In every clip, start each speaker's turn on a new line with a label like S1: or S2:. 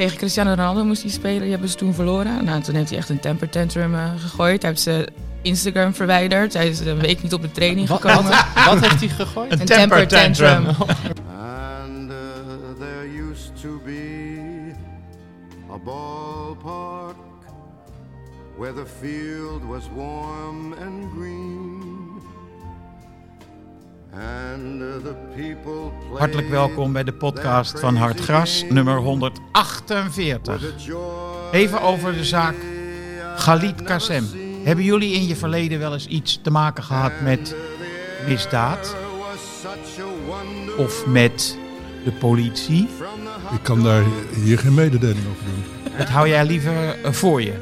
S1: Tegen Cristiano Ronaldo moest hij spelen. Die hebben ze toen verloren. Nou, toen heeft hij echt een temper tantrum uh, gegooid. Hij heeft ze Instagram verwijderd. Hij is een week niet op de training
S2: Wat,
S1: gekomen.
S2: wat, wat heeft hij gegooid?
S1: Een temper tantrum.
S3: And uh, there used to be a ballpark where the field was warm and green.
S2: Hartelijk welkom bij de podcast van Hard Gras, nummer 148.
S3: with a joy
S2: Even over de zaak Galit Kassem. Hebben jullie in je verleden wel eens iets te maken gehad met misdaad? Of met de politie?
S4: Ik kan daar hier geen mededeling over doen.
S2: Dat hou jij liever voor je.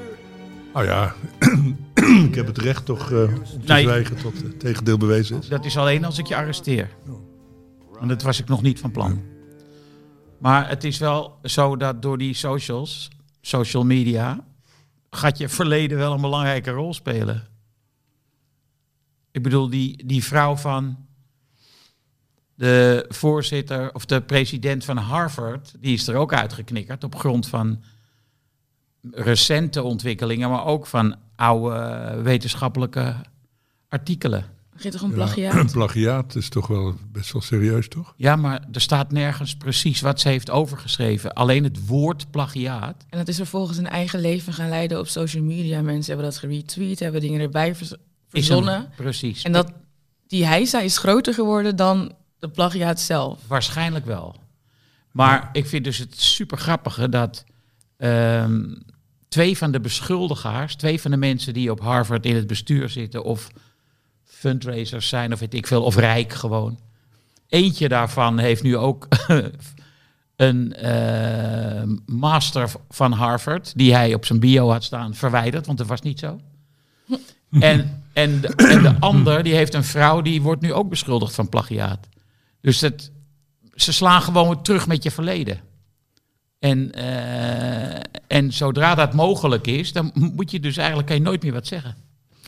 S4: Nou ja, ik heb het recht toch eh, om te
S2: Nee.
S4: zwijgen tot het tegendeel bewezen is.
S2: Dat is alleen als ik je arresteer. En dat was ik nog niet van plan. Maar het is wel zo dat door die socials, social media, gaat je verleden wel een belangrijke rol spelen. Ik bedoel, die, die vrouw van de voorzitter of de president van Harvard, die is er ook uitgeknikkerd op grond van recente ontwikkelingen, maar ook van oude wetenschappelijke artikelen.
S1: Ging toch een
S4: Ja,
S1: plagiaat?
S4: plagiaat is toch wel best wel serieus, toch?
S2: Ja, maar er staat nergens precies wat ze heeft overgeschreven. Alleen het woord plagiaat.
S1: En dat is vervolgens een eigen leven gaan leiden op social media. Mensen hebben dat geretweet, hebben dingen erbij
S2: een-
S1: verzonnen.
S2: precies.
S1: En dat, die heisa is groter geworden dan de plagiaat zelf.
S2: Waarschijnlijk wel. Maar ik vind dus het super grappige dat ehm, twee van de beschuldigaars, twee van de mensen die op Harvard in het bestuur zitten of fundraisers zijn of weet ik veel, of rijk gewoon. Eentje daarvan heeft nu ook een eh, master van Harvard, die hij op zijn bio had staan, verwijderd, want dat was niet zo. En, en, de, en de ander, die heeft een vrouw, die wordt nu ook beschuldigd van plagiaat. Dus dat, ze slaan gewoon terug met je verleden. En, eh, en zodra dat mogelijk is, dan moet je dus eigenlijk kan je nooit meer wat zeggen.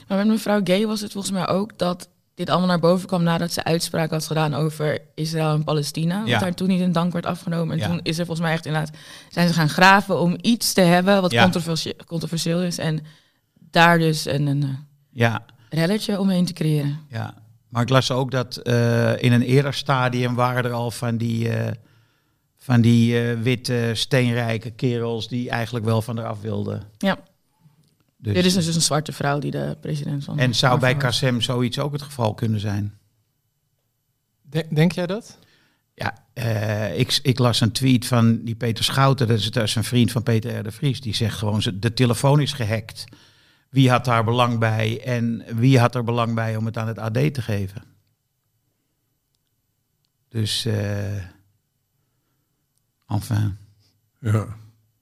S1: Maar met mevrouw Gay was het volgens mij ook dat dit allemaal naar boven kwam nadat ze uitspraak had gedaan over Israël en Palestina.
S2: Ja.
S1: Wat haar toen niet in dank werd afgenomen. En
S2: Ja.
S1: toen is er volgens mij echt inderdaad, zijn ze gaan graven om iets te hebben wat
S2: Ja.
S1: controversie- controversieel is. En daar dus een, een eh,
S2: Ja,
S1: relletje omheen te creëren.
S2: ja. Maar ik las ook dat eh, in een eerder stadium waren er al van die, eh, van die eh, witte, steenrijke kerels die eigenlijk wel van eraf wilden.
S1: Ja,
S2: Dus,
S1: dit is dus een zwarte vrouw die de president van.
S2: en zou bij. Kassem zoiets ook het geval kunnen zijn?
S5: De- denk jij dat?
S2: Ja, eh, ik, ik las een tweet van die Peter Schouten, dat is, dat is een vriend van Peter R. de Vries. Die zegt gewoon, de telefoon is gehackt. Wie had daar belang bij en wie had er belang bij om het aan het AD te geven? Dus, eh enfin.
S4: Ja.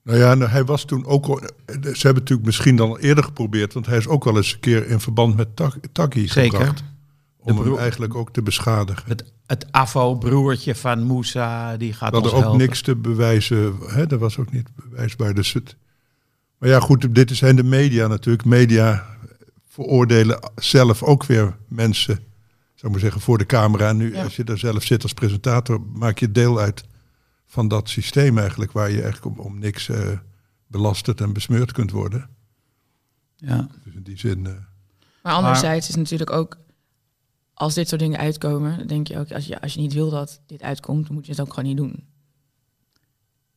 S4: Nou ja, nou, hij was toen ook... al- Ze hebben natuurlijk misschien dan al eerder geprobeerd... want hij is ook wel eens een keer in verband met Tak- Taki
S2: Zeker.
S4: gebracht. Om hem eigenlijk ook te beschadigen.
S2: Het, het AFO-broertje van Moussa, die gaat ons
S4: ook
S2: helpen.
S4: niks te bewijzen. Hè? Dat was ook niet bewijsbaar. Dus het... Maar ja, goed, dit zijn de media natuurlijk. Media veroordelen zelf ook weer mensen, zou ik maar zeggen, voor de camera. En nu,
S1: Ja.
S4: als je daar zelf zit als presentator, maak je deel uit van dat systeem eigenlijk, waar je eigenlijk om, om niks eh, belasterd en besmeurd kunt worden.
S2: Ja.
S4: Dus in die zin... eh,
S1: Maar anderzijds is natuurlijk ook, als dit soort dingen uitkomen, dan denk je ook, als je, als je niet wil dat dit uitkomt, dan moet je het ook gewoon niet doen.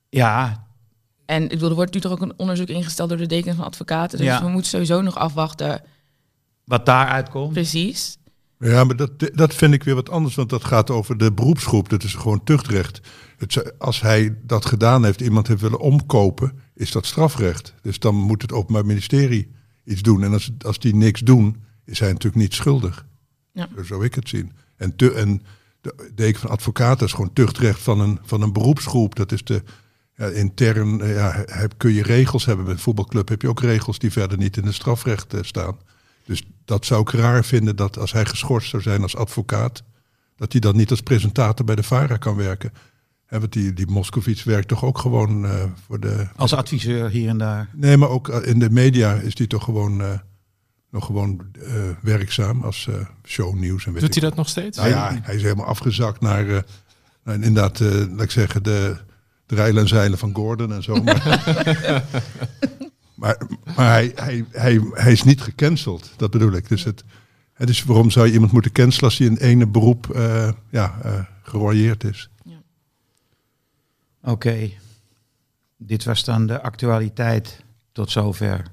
S2: ja,
S1: En ik bedoel, er wordt nu toch ook een onderzoek ingesteld door de deken van advocaten. Dus
S2: Ja.
S1: we moeten sowieso nog afwachten,
S2: wat daaruit komt.
S1: precies.
S4: Ja, maar dat, dat vind ik weer wat anders, want dat gaat over de beroepsgroep. Dat is gewoon tuchtrecht. Het, als hij dat gedaan heeft, iemand heeft willen omkopen, is dat strafrecht. Dus dan moet het Openbaar Ministerie iets doen. En als, als die niks doen, is hij natuurlijk niet schuldig.
S1: Ja.
S4: Zo zou ik het zien. En, te, en de deken van advocaten is gewoon tuchtrecht van een, van een beroepsgroep. Dat is de, Ja, intern ja, heb, kun je regels hebben. Met een voetbalclub heb je ook regels die verder niet in het strafrecht eh, staan. Dus dat zou ik raar vinden dat als hij geschorst zou zijn als advocaat, dat hij dan niet als presentator bij de VARA kan werken. Want die, die Moskovits werkt toch ook gewoon eh, voor de...
S2: Als adviseur hier en daar.
S4: Nee, maar ook eh, in de media is hij toch gewoon eh, nog gewoon eh, werkzaam als eh, shownieuws. En weet
S5: Doet
S4: ik
S5: hij dat nog steeds?
S4: nou ja, hij is helemaal afgezakt naar, eh, naar inderdaad, eh, laat ik zeggen, de, de rijlen en zeilen van Gordon en zo. Maar, hij, hij, hij, hij is niet gecanceld, dat bedoel ik. Dus, het, het is waarom zou je iemand moeten cancelen als hij in ene beroep eh ja, eh geroyeerd is?
S2: Oké. Dit was dan de actualiteit tot zover.
S4: Ik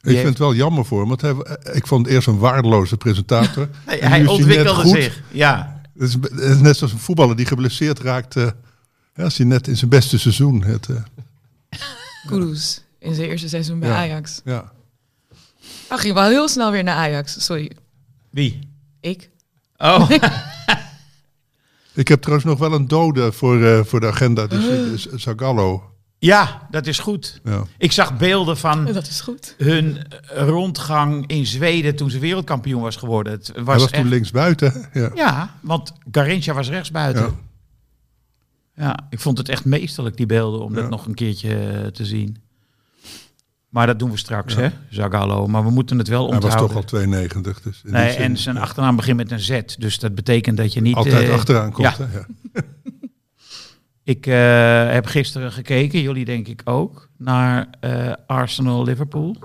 S2: heeft-
S4: vind het wel jammer voor hem, want hij, eh, ik vond het eerst een waardeloze presentator.
S2: Hij, ontwikkelde
S4: goed.
S2: zich. Ja.
S4: Het is, het is net zoals een voetballer die geblesseerd raakt. ja, als hij net in zijn beste seizoen. Het, eh,
S1: Kudus in zijn eerste seizoen bij
S4: Ja.
S1: Ajax.
S4: ja.
S1: Hij ging wel heel snel weer naar Ajax. Sorry,
S2: Wie?
S1: ik.
S2: Oh,
S4: Ik heb trouwens nog wel een dode voor, eh, voor de agenda. Dus, eh, dus Zagallo.
S2: ja, dat is goed.
S4: Ja.
S2: Ik zag beelden van
S1: Dat is goed.
S2: hun rondgang in Zweden toen ze wereldkampioen was geworden. Het was,
S4: Hij was toen linksbuiten. Ja.
S2: Ja, want Garincha was rechtsbuiten.
S4: Ja.
S2: Ja. ik vond het echt meesterlijk, die beelden, om
S4: Ja.
S2: dat nog een keertje eh, te zien. Maar dat doen we straks,
S4: Ja.
S2: hè, Zagallo. Maar we moeten het wel
S4: Hij was
S2: onthouden.
S4: toch al 92. Dus in
S2: nee,
S4: zin,
S2: en zijn
S4: ja,
S2: achternaam begint met een Z. Dus dat betekent dat je niet...
S4: altijd
S2: eh,
S4: achteraan komt.
S2: ja.
S4: Hè? Ja.
S2: Ik eh, heb gisteren gekeken, jullie denk ik ook, naar eh, Arsenal-Liverpool.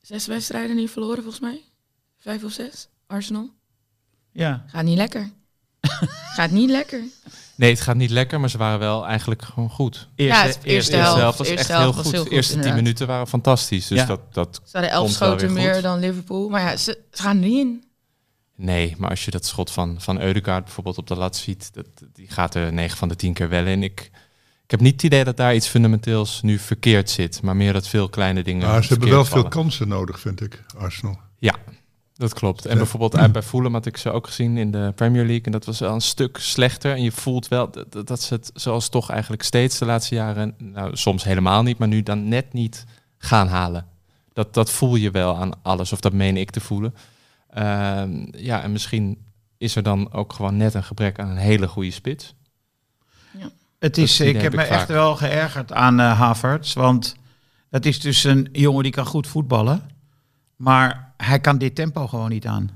S1: Zes wedstrijden niet verloren volgens mij. Vijf of zes. Arsenal.
S2: Ja.
S1: Gaat niet lekker. Gaat niet lekker.
S5: Nee, het gaat niet lekker, maar ze waren wel eigenlijk gewoon goed.
S1: Ja, het eerste
S5: De eerste
S1: helft.
S5: helft was
S1: Eerste
S5: echt heel
S1: helft
S5: goed.
S1: heel
S5: De eerste tien minuten waren fantastisch. Dus
S2: Ja.
S5: dat, dat
S1: Ze hadden elf schoten meer dan Liverpool. Maar ja, ze, ze gaan er niet in.
S5: Nee, maar als je dat schot van, van Eudegaard bijvoorbeeld op de lat ziet, dat, die gaat er 9 van de 10 keer wel in. Ik, ik heb niet het idee dat daar iets fundamenteels nu verkeerd zit, maar meer dat veel kleine dingen.
S4: Maar ze hebben wel veel kansen nodig, vind ik, Arsenal.
S5: Ja, dat klopt. En
S4: Ja.
S5: bijvoorbeeld uit bij Fulham had ik ze ook gezien in de Premier League. En dat was wel een stuk slechter. En je voelt wel dat, dat- ze het zoals toch eigenlijk steeds de laatste jaren, nou soms helemaal niet, maar nu dan net niet gaan halen. Dat, dat voel je wel aan alles, of dat meen ik te voelen. Ehm, ja, en misschien is er dan ook gewoon net een gebrek aan een hele goede spits.
S2: Het is,
S5: idee
S2: ik heb
S5: heb
S2: me
S5: ik
S2: echt wel geërgerd aan eh Havertz. Want dat is dus een jongen die kan goed voetballen. Maar hij kan dit tempo gewoon niet aan.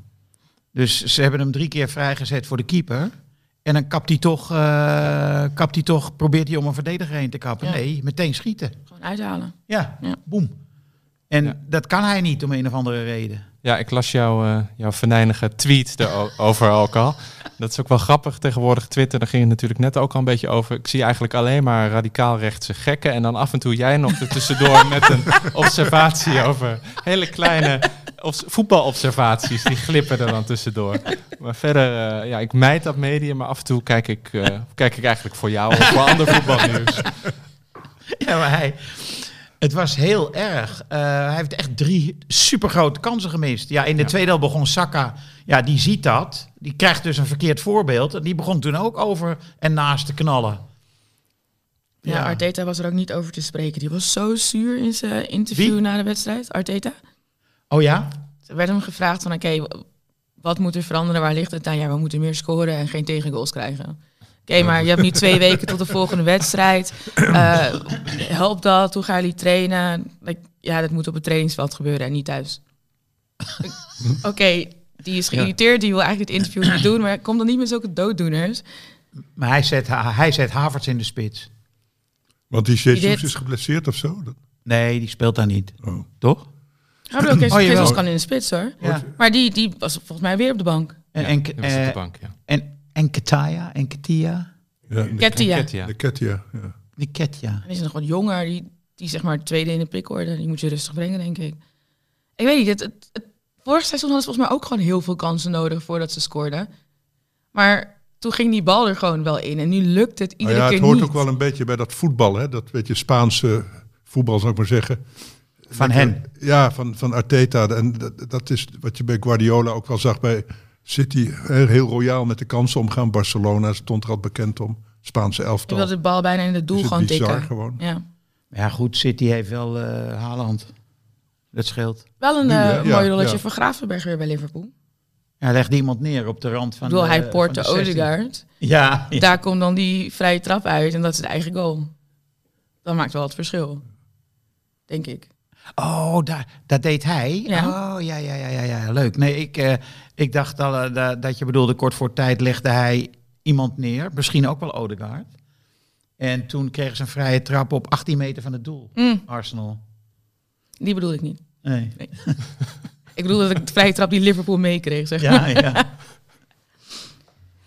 S2: Dus ze hebben hem drie keer vrijgezet voor de keeper. En dan kapt hij toch, eh, kapt hij toch probeert hij om een verdediger heen te kappen.
S1: Ja.
S2: Nee, meteen schieten.
S1: Gewoon uithalen.
S2: Ja,
S1: Ja.
S2: boem. En
S5: Ja.
S2: dat kan hij niet om een of andere reden.
S5: Ja, ik las jouw, eh, jouw venijnige tweet erover ook al. Dat is ook wel grappig tegenwoordig. Twitter, daar ging het natuurlijk net ook al een beetje over. Ik zie eigenlijk alleen maar radicaal rechtse gekken. En dan af en toe jij nog er tussendoor met een observatie over hele kleine obs- voetbalobservaties. Die glippen er dan tussendoor. Maar verder, eh, ja, ik mijd dat medium. Maar af en toe kijk ik, eh, kijk ik eigenlijk voor jou of voor ander voetbalnieuws.
S2: Ja, maar hij... Het was heel erg. Eh, hij heeft echt drie supergrote kansen gemist. Ja, in de
S5: Ja.
S2: tweede helft begon Saka. Ja, die ziet dat. Die krijgt dus een verkeerd voorbeeld. En die begon toen ook over en naast te knallen.
S1: Ja,
S2: Ja.
S1: Arteta was er ook niet over te spreken. Die was zo zuur in zijn interview
S2: Wie?
S1: na de wedstrijd. Arteta.
S2: Oh ja?
S1: Er werd hem gevraagd van, oké, wat moet er veranderen? Waar ligt het aan? Ja, we moeten meer scoren en geen tegengoals krijgen. Oké, maar je hebt nu twee weken tot de volgende wedstrijd. Eh help dat? Hoe gaan jullie trainen? Like, ja, dat moet op het trainingsveld gebeuren en niet thuis. Oké, die is geïrriteerd. Die wil eigenlijk het interview niet doen. Maar kom dan niet met zulke dooddoeners.
S2: Maar hij zet, hij zet Havertz in de spits.
S4: Want die Jesus is geblesseerd of zo?
S2: Nee, die speelt daar niet.
S4: Oh.
S2: Toch?
S1: Gabriel
S2: Oh,
S1: Jesus kan in de spits hoor.
S2: Ja.
S1: Maar die, die was volgens mij weer op de bank.
S2: En,
S5: Ja,
S2: en,
S5: die was op de
S2: eh,
S5: bank, ja.
S2: en, en Ketaya en Ketia.
S4: Ja, de.
S5: Ketia.
S4: de Ketia, ja.
S2: Die Ketia.
S1: Hij is nog wat jonger. Die, die zeg maar tweede in de pikorde. Die moet je rustig brengen, denk ik. Ik weet niet. Het, het, het- vorig seizoen hadden ze volgens mij ook gewoon heel veel kansen nodig voordat ze scoorden. Maar toen ging die bal er gewoon wel in. En nu lukt het
S4: Nou
S1: iedere
S4: ja, het
S1: keer
S4: hoort
S1: niet.
S4: ook wel een beetje bij dat voetbal, hè? dat beetje Spaanse voetbal, zou ik maar zeggen.
S2: Van hen.
S4: Ja, van, van Arteta. En dat, dat is wat je bij Guardiola ook wel zag bij City. Heel, heel royaal met de kansen omgaan. Barcelona stond er al bekend om. Spaanse
S1: Je
S4: elftal.
S1: wil de bal bijna in het doel gewoon
S4: bizar
S1: tikken.
S4: gewoon.
S1: Ja.
S2: Ja, goed, City heeft wel eh Haaland. Dat scheelt.
S1: Wel een
S4: Nu,
S1: eh?
S4: Ja,
S1: mooi rolletje
S4: ja.
S1: voor Gravenberg weer bij Liverpool.
S2: Ja, legt iemand neer op de rand van
S1: Ik bedoel,
S2: de,
S1: hij poort de
S2: van 16.
S1: Odegaard.
S2: Ja, ja.
S1: Daar komt dan die vrije trap uit en dat is de eigen goal. Dat maakt wel het verschil. Denk ik.
S2: Oh, daar, dat deed hij?
S1: Ja.
S2: Oh, ja, ja, ja, ja, ja. leuk. Nee, ik, eh, ik dacht al eh, da- dat je bedoelde, kort voor tijd legde hij iemand neer. Misschien ook wel Odegaard. En toen kregen ze een vrije trap op 18 meter van het doel.
S1: Mm,
S2: Arsenal.
S1: die bedoel ik niet.
S2: Nee.
S1: Ik bedoel dat ik de vrije trap die Liverpool meekreeg. Zeg.
S2: Ja, ja.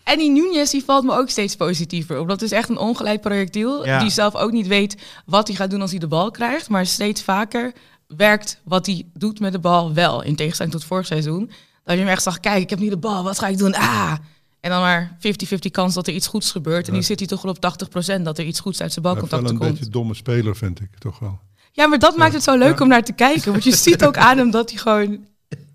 S1: En die Nunez die valt me ook steeds positiever op. Dat is echt een ongeleid projectiel.
S2: Ja.
S1: Die zelf ook niet weet wat hij gaat doen als hij de bal krijgt. Maar steeds vaker werkt wat hij doet met de bal wel. In tegenstelling tot vorig seizoen. Dat je hem echt zag, kijk, ik heb nu de bal, wat ga ik doen? Ah! En dan maar 50-50 kans dat er iets goeds gebeurt. En nu zit hij toch wel op 80% dat er iets goeds uit zijn
S4: Hij heeft wel
S1: balcontacten
S4: een
S1: komt.
S4: beetje een domme speler, vind ik toch wel.
S1: Ja, maar dat maakt het zo leuk om naar te kijken. Want je ziet ook aan hem dat hij gewoon...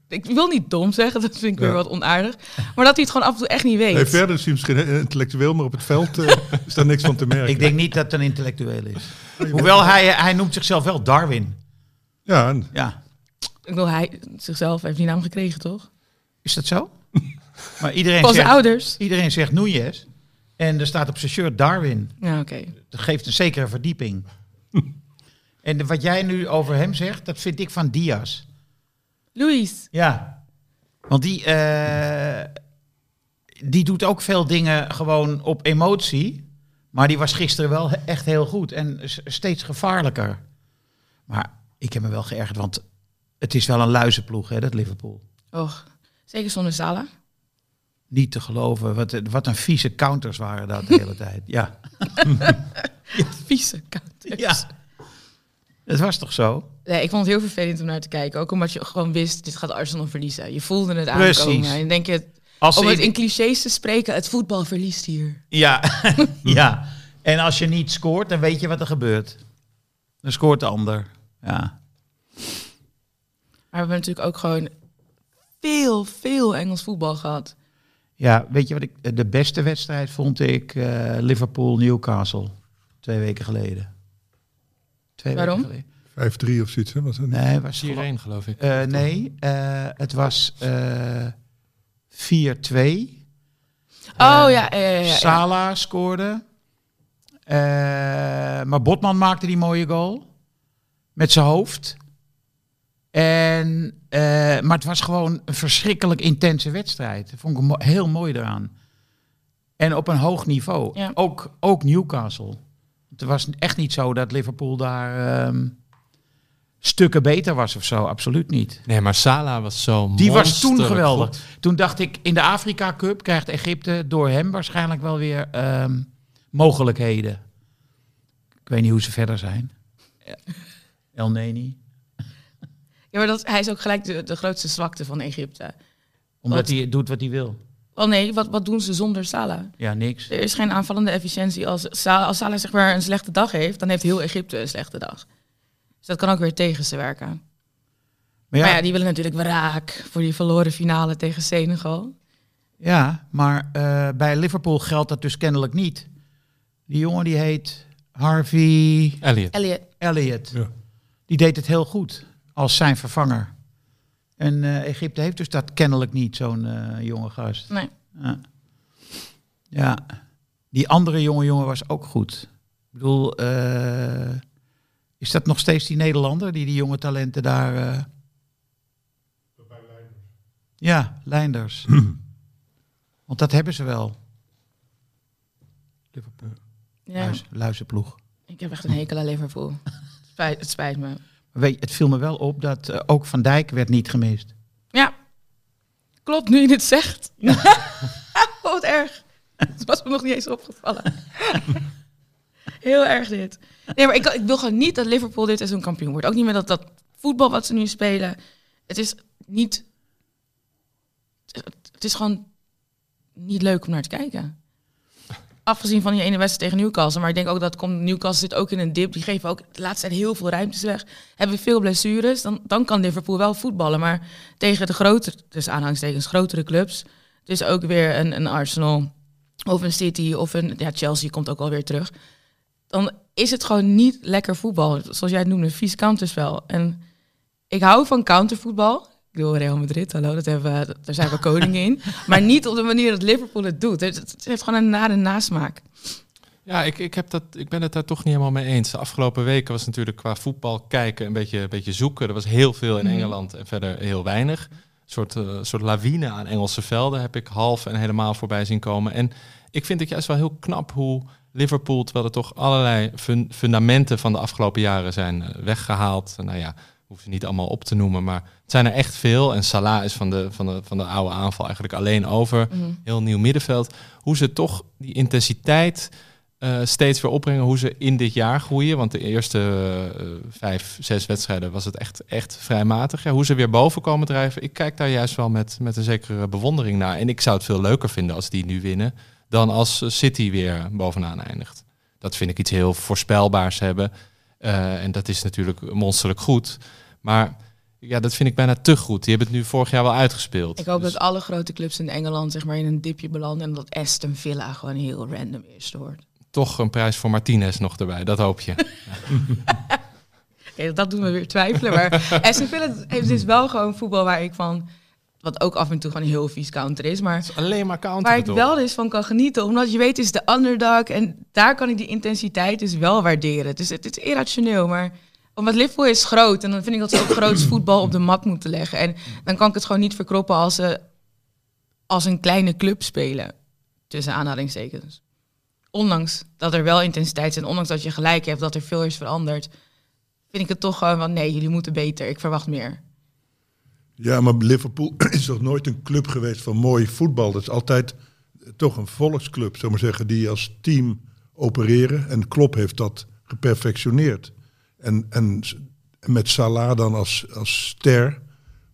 S1: Ik wil niet dom zeggen, dat vind ik weer wat onaardig. Maar dat hij het gewoon af en toe echt niet weet.
S4: Nee, verder is hij misschien intellectueel, maar op het veld eh, is daar niks van te merken.
S2: Ik denk niet dat het een intellectueel is. Hoewel hij, hij noemt zichzelf wel Darwin.
S4: Ja, en
S2: Ja.
S1: Ik bedoel, hij zichzelf heeft die naam gekregen, toch?
S2: Is dat zo? maar iedereen
S1: zijn
S2: zegt,
S1: ouders.
S2: iedereen zegt Núñez. En er staat op zijn shirt Darwin.
S1: Ja, oké.
S2: Dat geeft een zekere verdieping. en de- wat jij nu over hem zegt, dat vind ik van Diaz.
S1: Luis.
S2: Ja. Want die, eh, die doet ook veel dingen gewoon op emotie. Maar die was gisteren wel echt heel goed. En steeds gevaarlijker. Maar ik heb me wel geërgerd, want het is wel een luizenploeg, hè, dat Liverpool.
S1: Och, zeker zonder Salah.
S2: Niet te geloven. Wat, wat een vieze counters waren dat de hele tijd. Ja.
S1: Vieze counters.
S2: ja. Het was toch zo?
S1: Nee, ik vond het heel vervelend om naar te kijken. Ook omdat je gewoon wist, dit gaat Arsenal verliezen. Je voelde het
S2: Precies.
S1: aankomen. En dan denk je,
S2: Als
S1: om het
S2: in-
S1: in clichés te spreken, het voetbal verliest hier.
S2: Ja, ja. En als je niet scoort, dan weet je wat er gebeurt. Dan scoort de ander. Ja.
S1: Maar we hebben natuurlijk ook gewoon veel, veel Engels voetbal gehad.
S2: Ja, weet je wat ik... De beste wedstrijd vond ik eh, Liverpool-Newcastle. Twee weken geleden. Twee
S1: Waarom?
S2: weken geleden.
S4: 5-3 of zoiets, hè? Was niet?
S2: Nee, was gelo-
S5: 4-1 geloof ik.
S2: Eh, nee, eh, het was eh 4-2.
S1: Oh ja, ja, ja, ja, ja.
S2: Sala scoorde. Eh, maar Botman maakte die mooie goal. Met zijn hoofd. En, eh, maar het was gewoon een verschrikkelijk intense wedstrijd. Dat vond ik mo- heel mooi eraan. En op een hoog niveau.
S1: Ja.
S2: Ook, ook Newcastle. Het was echt niet zo dat Liverpool daar ehm, stukken beter was of zo. Absoluut niet.
S5: Nee, maar Salah was zo
S2: Die was toen geweldig.
S5: goed.
S2: Toen dacht ik, in de Afrika Cup krijgt Egypte door hem waarschijnlijk wel weer ehm, mogelijkheden. Ik weet niet hoe ze verder zijn. El Neni.
S1: Ja, maar dat, hij is ook gelijk de, de grootste zwakte van Egypte.
S2: Omdat
S1: Wat?
S2: hij doet wat hij wil.
S1: Oh nee, wat, wat doen ze zonder Salah?
S2: Ja, niks.
S1: Er is geen aanvallende efficiëntie. Als Salah, als Salah zeg maar een slechte dag heeft, dan heeft heel Egypte een slechte dag. Dus dat kan ook weer tegen ze werken.
S2: Maar
S1: Maar
S2: ja,
S1: die willen natuurlijk wraak voor die verloren finale tegen Senegal.
S2: ja maar eh, bij Liverpool geldt dat dus kennelijk niet. Die jongen die heet Harvey
S5: Elliot.
S1: Elliot.
S2: Elliott.
S4: Ja.
S2: Die deed het heel goed als zijn vervanger. En eh, Egypte heeft dus dat kennelijk niet, zo'n eh, jonge gast.
S1: Nee.
S2: Ja. ja, die andere jonge jongen was ook goed. Ik bedoel, eh, is dat nog steeds die Nederlander die die jonge talenten daar... eh, Ja, Leinders. Want dat hebben ze wel. Liverpool.
S1: Ja,
S2: luizenploeg.
S1: ik heb echt een hekel aan Liverpool. Het spijt, het spijt me.
S2: Weet, het viel me wel op dat eh, ook Van Dijk werd niet gemist.
S1: Ja, klopt nu je het zegt. Wat erg. Het was me nog niet eens opgevallen. Heel erg dit. Nee, maar ik, ik wil gewoon niet dat Liverpool dit seizoen kampioen wordt. Ook niet met dat, dat voetbal wat ze nu spelen. Het is niet... Het is gewoon niet leuk om naar te kijken. Afgezien van die ene wedstrijd tegen Newcastle. Maar ik denk ook dat komt, Newcastle zit ook in een dip. Die geven ook de laatste tijd heel veel ruimtes weg. Hebben veel blessures. Dan, dan kan Liverpool wel voetballen. Maar tegen de grotere, dus aanhangstekens, grotere clubs. Dus ook weer een, een Arsenal, of een City of een ja, Chelsea komt ook alweer terug. Dan is het gewoon niet lekker voetbal. Zoals jij het noemde, vies counterspel. En ik hou van countervoetbal. Ik bedoel, Real Madrid, hallo, dat hebben we, daar zijn we koning in. Maar niet op de manier dat Liverpool het doet. Het, het heeft gewoon een nare nasmaak.
S5: Ja, ik, ik, heb dat, ik ben het daar toch niet helemaal mee eens. De afgelopen weken was natuurlijk qua voetbal kijken een beetje, een beetje zoeken. Er was heel veel in
S1: Mhm.
S5: Engeland en verder heel weinig. Een soort, eh, soort lawine aan Engelse velden heb ik half en helemaal voorbij zien komen. En ik vind het juist wel heel knap hoe Liverpool, terwijl er toch allerlei fun- fundamenten van de afgelopen jaren zijn eh, weggehaald. Nou ja, hoef ze niet allemaal op te noemen, maar het zijn er echt veel. En Salah is van de, van de, van de oude aanval eigenlijk alleen over.
S1: Mhm.
S5: Heel nieuw middenveld. Hoe ze toch die intensiteit eh, steeds weer opbrengen. Hoe ze in dit jaar groeien. Want de eerste eh, vijf, zes wedstrijden was het echt, echt vrij matig. Ja, hoe ze weer boven komen drijven. Ik kijk daar juist wel met, met een zekere bewondering naar. En ik zou het veel leuker vinden als die nu winnen. Dan als City weer bovenaan eindigt. Dat vind ik iets heel voorspelbaars hebben. Eh, en dat is natuurlijk monsterlijk goed. Maar ja, dat vind ik bijna te goed. Die hebben het nu vorig jaar wel uitgespeeld.
S1: Ik hoop
S5: Dus-
S1: dat alle grote clubs in Engeland zeg maar, in een dipje belanden. En dat Aston Villa gewoon heel random eerste wordt.
S5: toch een prijs voor Martinez nog erbij. Dat hoop je.
S1: Dat doet me weer twijfelen. Maar Aston Villa heeft dus wel gewoon voetbal waar ik van... Wat ook af en toe gewoon heel vies counter is. Maar
S5: Het is alleen maar counter.
S1: waar ik wel dus van kan genieten. Omdat je weet, het is de underdog. En daar kan ik die intensiteit dus wel waarderen. Dus het is irrationeel, maar... Omdat Liverpool is groot. En dan vind ik dat ze ook groots voetbal op de mat moeten leggen. En dan kan ik het gewoon niet verkroppen als ze als een kleine club spelen. Tussen aanhalingstekens. Ondanks dat er wel intensiteit is en ondanks dat je gelijk hebt dat er veel is veranderd, vind ik het toch gewoon van nee, jullie moeten beter. Ik verwacht meer.
S4: Ja, maar Liverpool is toch nooit een club geweest van mooi voetbal. Dat is altijd eh, toch een volksclub, zou maar zeggen, die als team opereren. En Klopp heeft dat geperfectioneerd. En, en met Salah dan als, als ster.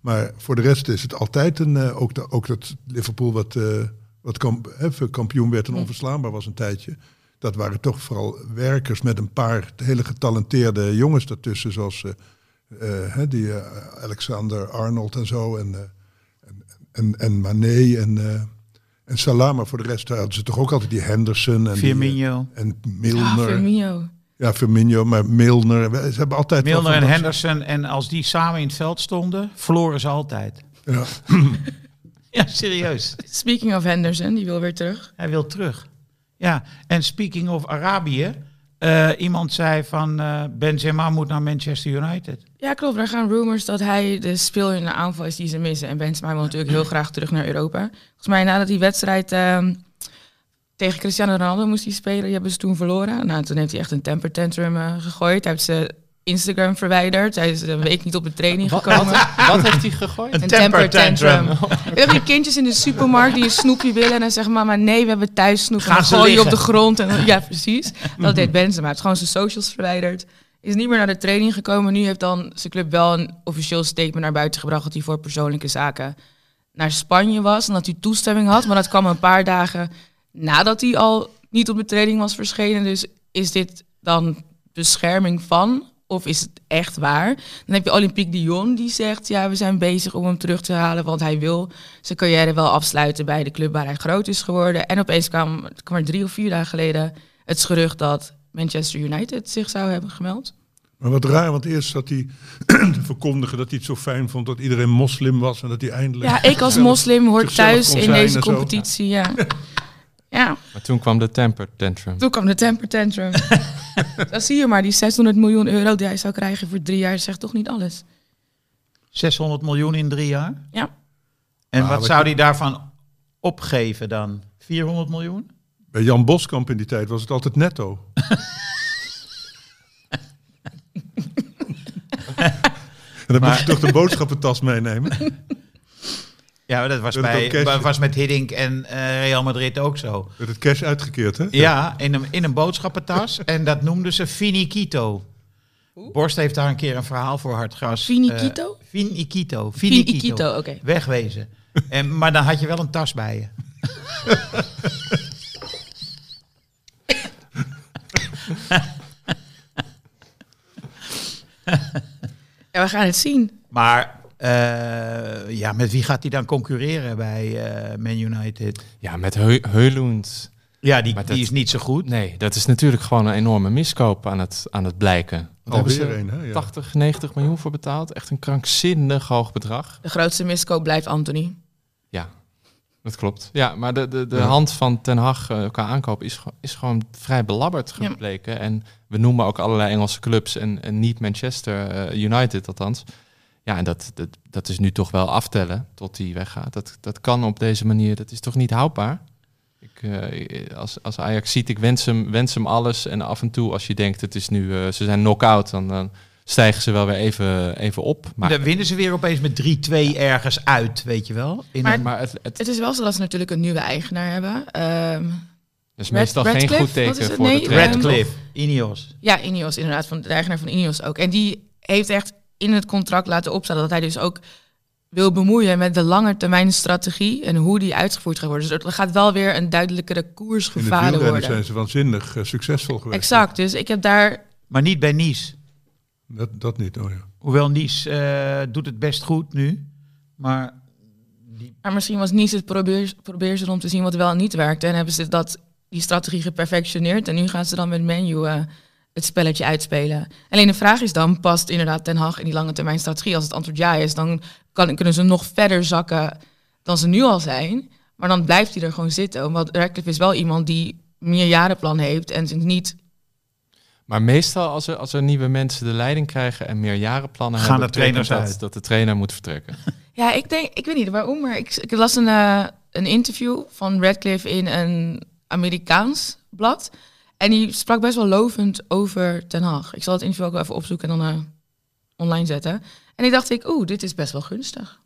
S4: Maar voor de rest is het altijd een, eh, ook, da- ook dat Liverpool wat, eh, wat kamp, kampioen werd en onverslaanbaar was een tijdje. Dat waren toch vooral werkers met een paar hele getalenteerde jongens daartussen, zoals die eh, Alexander Arnold en zo. En, eh, en, en, en Mané en, eh, en Salah. Maar voor de rest hadden ze toch ook altijd die Henderson en, die,
S2: Firmino.
S4: eh, en Milner.
S1: Firmino.
S4: ja, Firmino, maar Milner. Ze hebben altijd
S2: Milner en Henderson. En als die samen in het veld stonden, verloren ze altijd.
S4: Ja.
S2: Ja, serieus.
S1: Speaking of Henderson, die wil weer terug.
S2: Hij wil terug. Ja, en speaking of Arabië. Eh, iemand zei van eh, Benzema moet naar Manchester United.
S1: Ja, klopt. Er gaan rumors dat hij de speel in de aanval is die ze missen. En Benzema wil natuurlijk heel graag terug naar Europa. Volgens mij nadat die wedstrijd ehm, tegen Cristiano Ronaldo moest hij spelen, die hebben ze toen verloren. Nou, toen heeft hij echt een temper tantrum eh, gegooid. Hij heeft zijn Instagram verwijderd. Hij is een week niet op de training gekomen.
S5: Wat heeft hij gegooid?
S1: Een temper tantrum. We hebben die kindjes in de supermarkt die een snoepje willen. En dan zeggen mama, nee, we hebben thuis snoep. En
S2: Gaan
S1: dan
S2: ze
S1: gooi je op de grond. En dan- ja, precies. Dat deed Benzema. Hij heeft gewoon zijn socials verwijderd. Is niet meer naar de training gekomen. Nu heeft dan zijn club wel een officieel statement naar buiten gebracht... dat hij voor persoonlijke zaken naar Spanje was. En dat hij toestemming had. Maar dat kwam een paar dagen nadat hij al niet op de training was verschenen. Dus is dit dan bescherming van... Of is het echt waar? Dan heb je Olympique Lyon die zegt... ja, we zijn bezig om hem terug te halen... want hij wil zijn carrière wel afsluiten bij de club waar hij groot is geworden. En opeens kwam, kwam er drie of vier dagen geleden... het gerucht dat Manchester United zich zou hebben gemeld.
S4: Maar wat raar, want eerst zat hij te verkondigen dat hij het zo fijn vond dat iedereen moslim was en dat hij eindelijk.
S1: Ja, ik als moslim hoor thuis in deze competitie, ja. Ja,
S5: Maar toen kwam de temper tantrum.
S1: toen kwam de temper tantrum. Dan zie je maar, die 600 miljoen euro die hij zou krijgen voor drie jaar... zegt toch niet alles.
S2: 600 miljoen in drie jaar.
S1: Ja.
S2: En
S4: Maar
S2: wat zou hij daarvan opgeven dan? 400 miljoen?
S4: Bij Jan Boskamp in die tijd was het altijd netto. en dan moest je toch de boodschappentas meenemen.
S2: Ja, maar dat was,
S4: Dat
S2: bij,
S4: cash-
S2: was met Hiddink en eh, Real Madrid ook zo.
S4: Werd het cash uitgekeerd, hè?
S2: Ja, in een, in een boodschappentas. en dat noemden ze finiquito. Borst heeft daar een keer een verhaal voor Hartgras.
S1: Finiquito?
S2: eh, finiquito.
S1: Finiquito, oké.
S2: Wegwezen. En, maar dan had je wel een tas bij je.
S1: Ja, we gaan het zien.
S2: Maar eh, ja, met wie gaat hij dan concurreren bij eh, Man United?
S5: Ja, met Heu Heulund.
S2: Ja, die,
S5: Maar
S2: die
S5: dat-
S2: is niet zo goed.
S5: Nee, dat is natuurlijk gewoon een enorme miskoop aan het, aan het blijken.
S4: Alweer een, hè? Ja.
S5: 80, 90 miljoen voor betaald. Echt een krankzinnig hoog bedrag.
S1: De grootste miskoop blijft Anthony.
S5: Ja, dat klopt. Ja, maar de, de, de
S4: Ja.
S5: hand van Ten Hag eh, qua aankoop is, is gewoon vrij belabberd
S1: Ja.
S5: gebleken. En we noemen ook allerlei Engelse clubs en, en niet Manchester United althans. Ja, en dat, dat, dat is nu toch wel aftellen tot die weggaat. Dat, dat kan op deze manier, dat is toch niet houdbaar? Ik, eh, als, als Ajax ziet, ik wens hem, wens hem alles. En af en toe, als je denkt, het is nu, eh, ze zijn knock-out, dan, dan stijgen ze wel weer even, even op. Maar,
S2: Dan winnen ze weer opeens met 3-2 ergens uit, weet je wel. In
S1: Maar-
S2: een-
S5: maar het, het
S1: Het is wel zo dat ze natuurlijk een nieuwe eigenaar hebben. Ehm,
S5: is
S1: Red-
S5: meestal geen goed teken
S1: is
S5: voor
S1: Nee,
S5: de trainer.
S2: Radcliffe, Ineos.
S1: ja, Ineos inderdaad, van de eigenaar van Ineos ook. En die heeft echt in het contract laten opstaan dat hij dus ook wil bemoeien met de langetermijn strategie en hoe die uitgevoerd gaat worden. Dus er gaat wel weer een duidelijkere koers
S4: In
S1: gevaren worden.
S4: zijn ze waanzinnig eh, succesvol geweest.
S1: Exact, dus ik heb daar
S2: Maar niet bij Nice.
S4: Dat, dat niet, oh ja.
S2: Hoewel Nice eh, doet het best goed nu. Maar
S1: Maar misschien was Nice het probeer, probeersel om te zien wat wel en niet werkte. En hebben ze dat, die strategie geperfectioneerd. En nu gaan ze dan met menu eh, het spelletje uitspelen. Alleen de vraag is dan, past inderdaad Ten Hag in die lange termijn strategie? Als het antwoord ja is, dan kan, kunnen ze nog verder zakken dan ze nu al zijn. Maar dan blijft hij er gewoon zitten. Want Radcliffe is wel iemand die meerjarenplan heeft en zich niet...
S5: Maar meestal als er, als er nieuwe mensen de leiding krijgen en meerjarenplannen
S2: Gaan
S5: hebben,
S2: de trainers
S5: dat,
S2: uit.
S5: dat de trainer moet vertrekken.
S1: Ja, ik denk, ik weet niet waarom, maar ik, ik las een, eh, een interview van Radcliffe in een Amerikaans blad. En die sprak best wel lovend over Ten Hag. Ik zal het interview ook even opzoeken en dan eh, online zetten. En ik dacht ik, oeh, dit is best wel gunstig.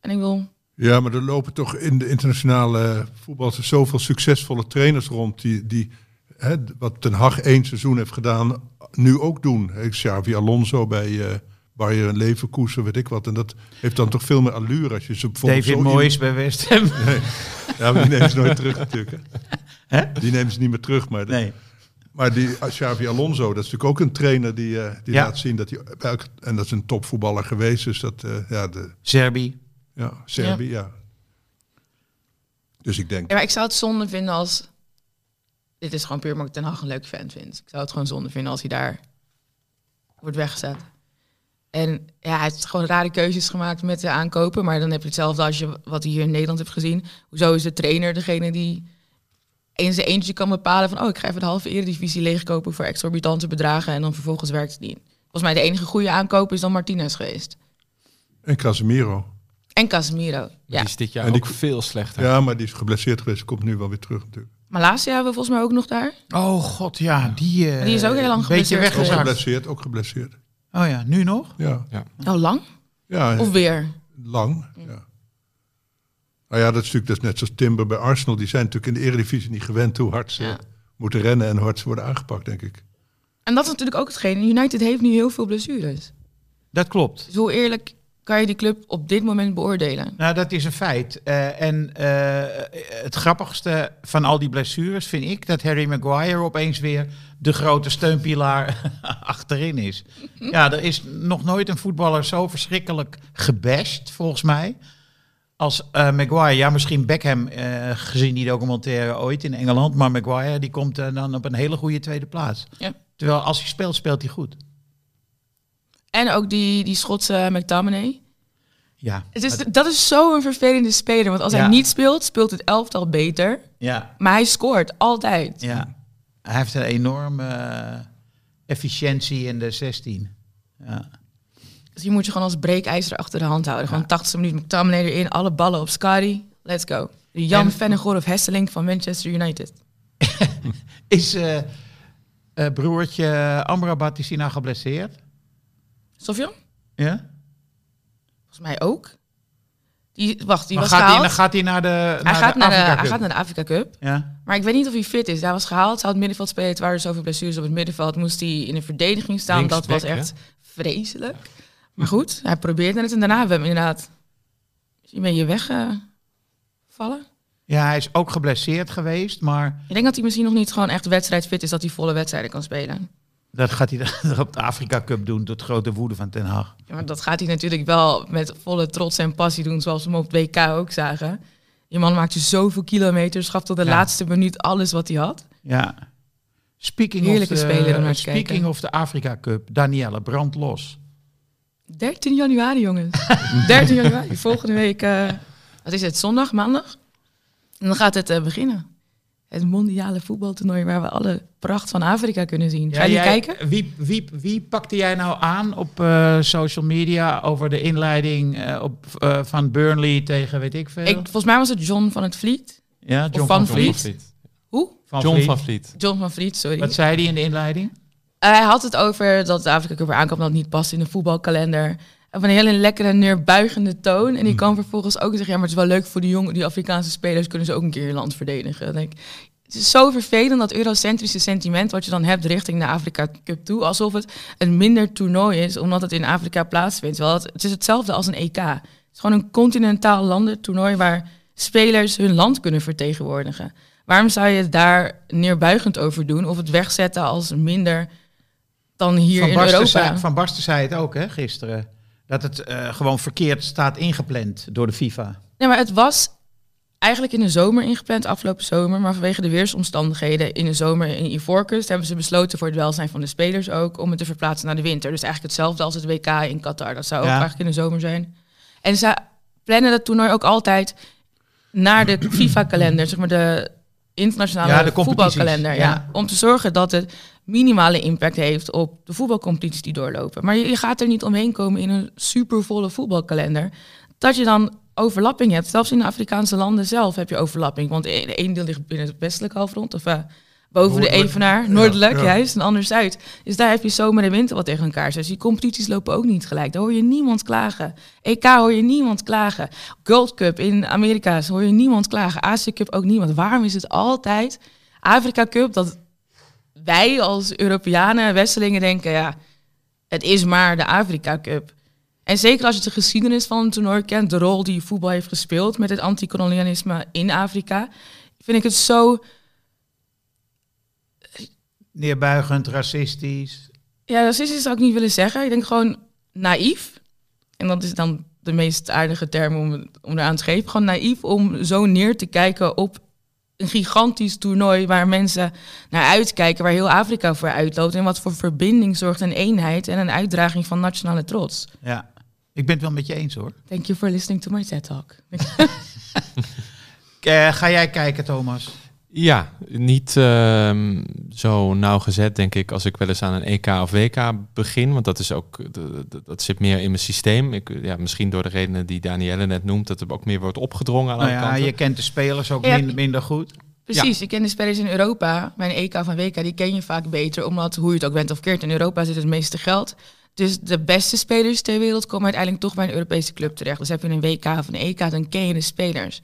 S1: En ik wil...
S4: Ja, maar er lopen toch in de internationale voetbal zoveel succesvolle trainers rond die, die hè, wat Ten Hag één seizoen heeft gedaan, nu ook doen. Xavi Alonso bij eh Bayern Leverkusen, weet ik wat. En dat heeft dan toch veel meer allure als je ze bijvoorbeeld
S2: David
S4: zo
S2: Moyes bij West Ham.
S4: Nee. Ja, maar die nemen ze nooit terug natuurlijk. Hè.
S2: Hè?
S4: Die nemen ze niet meer terug. Maar, de-
S2: Nee.
S4: maar die Xavi Alonso, dat is natuurlijk ook een trainer die, eh, die
S2: Ja.
S4: laat zien dat hij... En dat is een topvoetballer geweest. Dus dat, eh, ja, de,
S2: Serbi.
S4: ja, Serbië, ja. Dus ik denk...
S1: Ja, maar ik zou het zonde vinden als... Dit is gewoon puur omdat ik Ten Hag een leuk fan vind. Ik zou het gewoon zonde vinden als hij daar wordt weggezet. En ja, hij heeft gewoon rare keuzes gemaakt met de aankopen. Maar dan heb je hetzelfde als je wat hij hier in Nederland hebt gezien. Hoezo is de trainer degene die in zijn eentje kan bepalen van... oh, ik ga even de halve eredivisie leegkopen voor exorbitante bedragen... en dan vervolgens werkt het niet. Volgens mij de enige goede aankoop is dan Martinez geweest.
S4: En Casemiro.
S1: En Casemiro, ja.
S5: Die is dit jaar
S4: En die-
S5: ook veel slechter.
S4: Ja, maar die is geblesseerd geweest. Komt nu wel weer terug natuurlijk.
S1: Malasia hebben we volgens mij ook nog daar.
S2: Oh god, ja. Die, eh,
S1: Die is ook heel lang
S2: een beetje
S1: geblesseerd
S4: Ook
S1: geweest.
S2: weggezakt.
S4: geblesseerd, ook geblesseerd.
S2: Oh ja, nu nog?
S4: Ja,
S1: Oh, lang?
S4: ja
S1: Of weer?
S4: lang. Ja. Nou ja, dat is natuurlijk dat is net zoals Timber bij Arsenal. Die zijn natuurlijk in de Eredivisie niet gewend hoe hard ze
S1: Ja.
S4: moeten rennen en hoe hard ze worden aangepakt, denk ik.
S1: En dat is natuurlijk ook hetgeen. United heeft nu heel veel blessures.
S2: Dat klopt.
S1: Dus hoe eerlijk kan je die club op dit moment beoordelen?
S2: Nou, dat is een feit. Eh, en eh, het grappigste van al die blessures vind ik dat Harry Maguire opeens weer de grote steunpilaar achterin is. Ja, er is nog nooit een voetballer zo verschrikkelijk gebashed, volgens mij. Als eh, Maguire, ja, misschien Beckham, gezien die documentaire ooit in Engeland. Maar Maguire, die komt dan op een hele goede tweede plaats.
S1: Ja.
S2: Terwijl als hij speelt, speelt hij goed.
S1: En ook die, die Schotse McTominay.
S2: Ja,
S1: Het is, dat is zo'n vervelende speler. Want als
S2: Ja.
S1: hij niet speelt, speelt het elftal beter.
S2: ja,
S1: Maar hij scoort altijd.
S2: ja. Hij heeft een enorme eh, efficiëntie in de 16. Ja.
S1: Dus die moet je gewoon als breekijzer achter de hand houden. Gewoon 80 minuten McTominay erin, alle ballen op Scotty. Let's go. De Jan
S2: En-
S1: Vennegoor of Hesseling van Manchester United.
S2: Is eh, eh, broertje Amrabat, is hij nou geblesseerd?
S1: Sofian?
S2: Ja?
S1: Volgens mij ook. Die, wacht, die
S2: Maar
S1: was
S2: gaat, hij,
S1: gehaald.
S2: dan gaat hij naar de
S1: hij,
S2: naar
S1: gaat
S2: de
S1: naar de,
S2: Afrika
S1: hij
S2: Cup?
S1: gaat naar de Afrika Cup.
S2: Ja?
S1: Maar ik weet niet of hij fit is. Hij was gehaald, zou het middenveld spelen. Het waren zoveel blessures op het middenveld. Moest hij in de verdediging staan. dat was echt vreselijk. Maar goed, hij probeerde het. En daarna hebben we hem inderdaad... Is hij een beetje weggevallen?
S2: ja, hij is ook geblesseerd geweest, maar
S1: Ik denk dat hij misschien nog niet gewoon echt wedstrijdfit is... dat hij volle wedstrijden kan spelen.
S2: Dat gaat hij dan op de Afrika Cup doen, tot grote woede van Ten Hag.
S1: Ja, maar dat gaat hij natuurlijk wel met volle trots en passie doen... zoals we hem op het WK ook zagen. Die man maakte zoveel kilometers, gaf tot de
S2: Ja.
S1: laatste minuut alles wat hij had.
S2: Ja. Speaking
S1: Heerlijke
S2: of de,
S1: speler om naar te
S2: Speaking
S1: kijken.
S2: of de Afrika Cup, Danielle, brand los.
S1: 13 januari, jongens. 13 januari. Volgende week, eh, wat is het, zondag, maandag? En dan gaat het eh, beginnen. Het mondiale voetbaltoernooi waar we alle pracht van Afrika kunnen zien. Ga je
S2: jij-
S1: kijken?
S2: Wie, wie, wie pakte jij nou aan op eh, social media over de inleiding eh, op, eh, van Burnley tegen weet ik veel?
S1: Ik, volgens mij was het John van het Vliet.
S2: ja,
S1: of Van
S5: John
S1: Vliet.
S5: van Vliet.
S1: Hoe?
S2: Van
S5: John
S2: Vliet.
S5: van Vliet.
S1: John van Vliet, sorry.
S2: Wat zei hij in de inleiding?
S1: hij had het over dat de Afrika Cup weer aankomt, dat het niet past in de voetbalkalender. Op een hele lekkere, neerbuigende toon. En die kan vervolgens ook zeggen, ja, maar het is wel leuk voor die jonge, die Afrikaanse spelers, kunnen ze ook een keer hun land verdedigen. Denk het is zo vervelend dat eurocentrische sentiment wat je dan hebt richting de Afrika Cup toe, alsof het een minder toernooi is, omdat het in Afrika plaatsvindt. Wel, het, het is hetzelfde als een EK. Het is gewoon een continentaal landentoernooi waar spelers hun land kunnen vertegenwoordigen. Waarom zou je het daar neerbuigend over doen of het wegzetten als minder dan hier
S2: van,
S1: in Europa?
S2: zei, van Basten zei het ook hè, gisteren. Dat het eh, gewoon verkeerd staat ingepland door de FIFA.
S1: Nee, maar het was eigenlijk in de zomer ingepland, afgelopen zomer. Maar vanwege de weersomstandigheden in de zomer in Ivoorkust hebben ze besloten voor het welzijn van de spelers ook om het te verplaatsen naar de winter. Dus eigenlijk hetzelfde als het WK in Qatar. Dat zou ook
S2: Ja.
S1: eigenlijk in de zomer zijn. En ze plannen dat toernooi ook altijd naar de FIFA-kalender, zeg maar de internationale
S2: Ja, de competities,
S1: voetbalkalender. Ja.
S2: ja.
S1: om te zorgen dat het minimale impact heeft op de voetbalcompetities die doorlopen. Maar je, je gaat er niet omheen komen in een supervolle voetbalkalender. Dat je dan overlapping hebt. Zelfs in de Afrikaanse landen zelf heb je overlapping. Want de de ene deel ligt binnen het westelijke halfrond. Of eh, boven de
S4: Noordelijk.
S1: Evenaar,
S4: Ja,
S1: noordelijk
S4: ja.
S1: juist, en anders zuid. Dus daar heb je zomer en winter wat tegen elkaar. Dus die competities lopen ook niet gelijk. Daar hoor je niemand klagen. EK hoor je niemand klagen. Gold Cup in Amerika hoor je niemand klagen. Azië Cup ook niemand. Waarom is het altijd Afrika Cup dat wij als Europeanen, Westelingen denken, ja, het is maar de Afrika Cup. En zeker als je de geschiedenis van het toernooi kent, de rol die voetbal heeft gespeeld met het antikolonialisme in Afrika, vind ik het zo
S2: Neerbuigend, racistisch.
S1: Ja, racistisch zou ik niet willen zeggen. Ik denk gewoon naïef. En dat is dan de meest aardige term om, om eraan te geven. Gewoon naïef om zo neer te kijken op een gigantisch toernooi waar mensen naar uitkijken, waar heel Afrika voor uitloopt en wat voor verbinding zorgt en eenheid en een uitdraging van nationale trots.
S2: Ja, ik ben het wel met je eens hoor.
S1: Thank you for listening to my TED Talk.
S2: Eh, ga jij kijken, Thomas?
S5: Ja, niet ehm, zo nauwgezet, denk ik, als ik wel eens aan een EK of WK begin. Want dat is ook, dat zit meer in mijn systeem. Ik, ja, misschien door de redenen die Danielle net noemt, dat er ook meer wordt opgedrongen aan
S2: Nou
S5: alle
S2: ja,
S5: kanten.
S2: je kent de spelers ook
S1: Ja.
S2: minder, minder goed.
S1: Precies, ik ken de spelers in Europa. Mijn EK van WK, die ken je vaak beter, omdat hoe je het ook bent of keert, in Europa zit het meeste geld. Dus de beste spelers ter wereld komen uiteindelijk toch bij een Europese club terecht. Dus heb je een WK of een EK, dan ken je de spelers.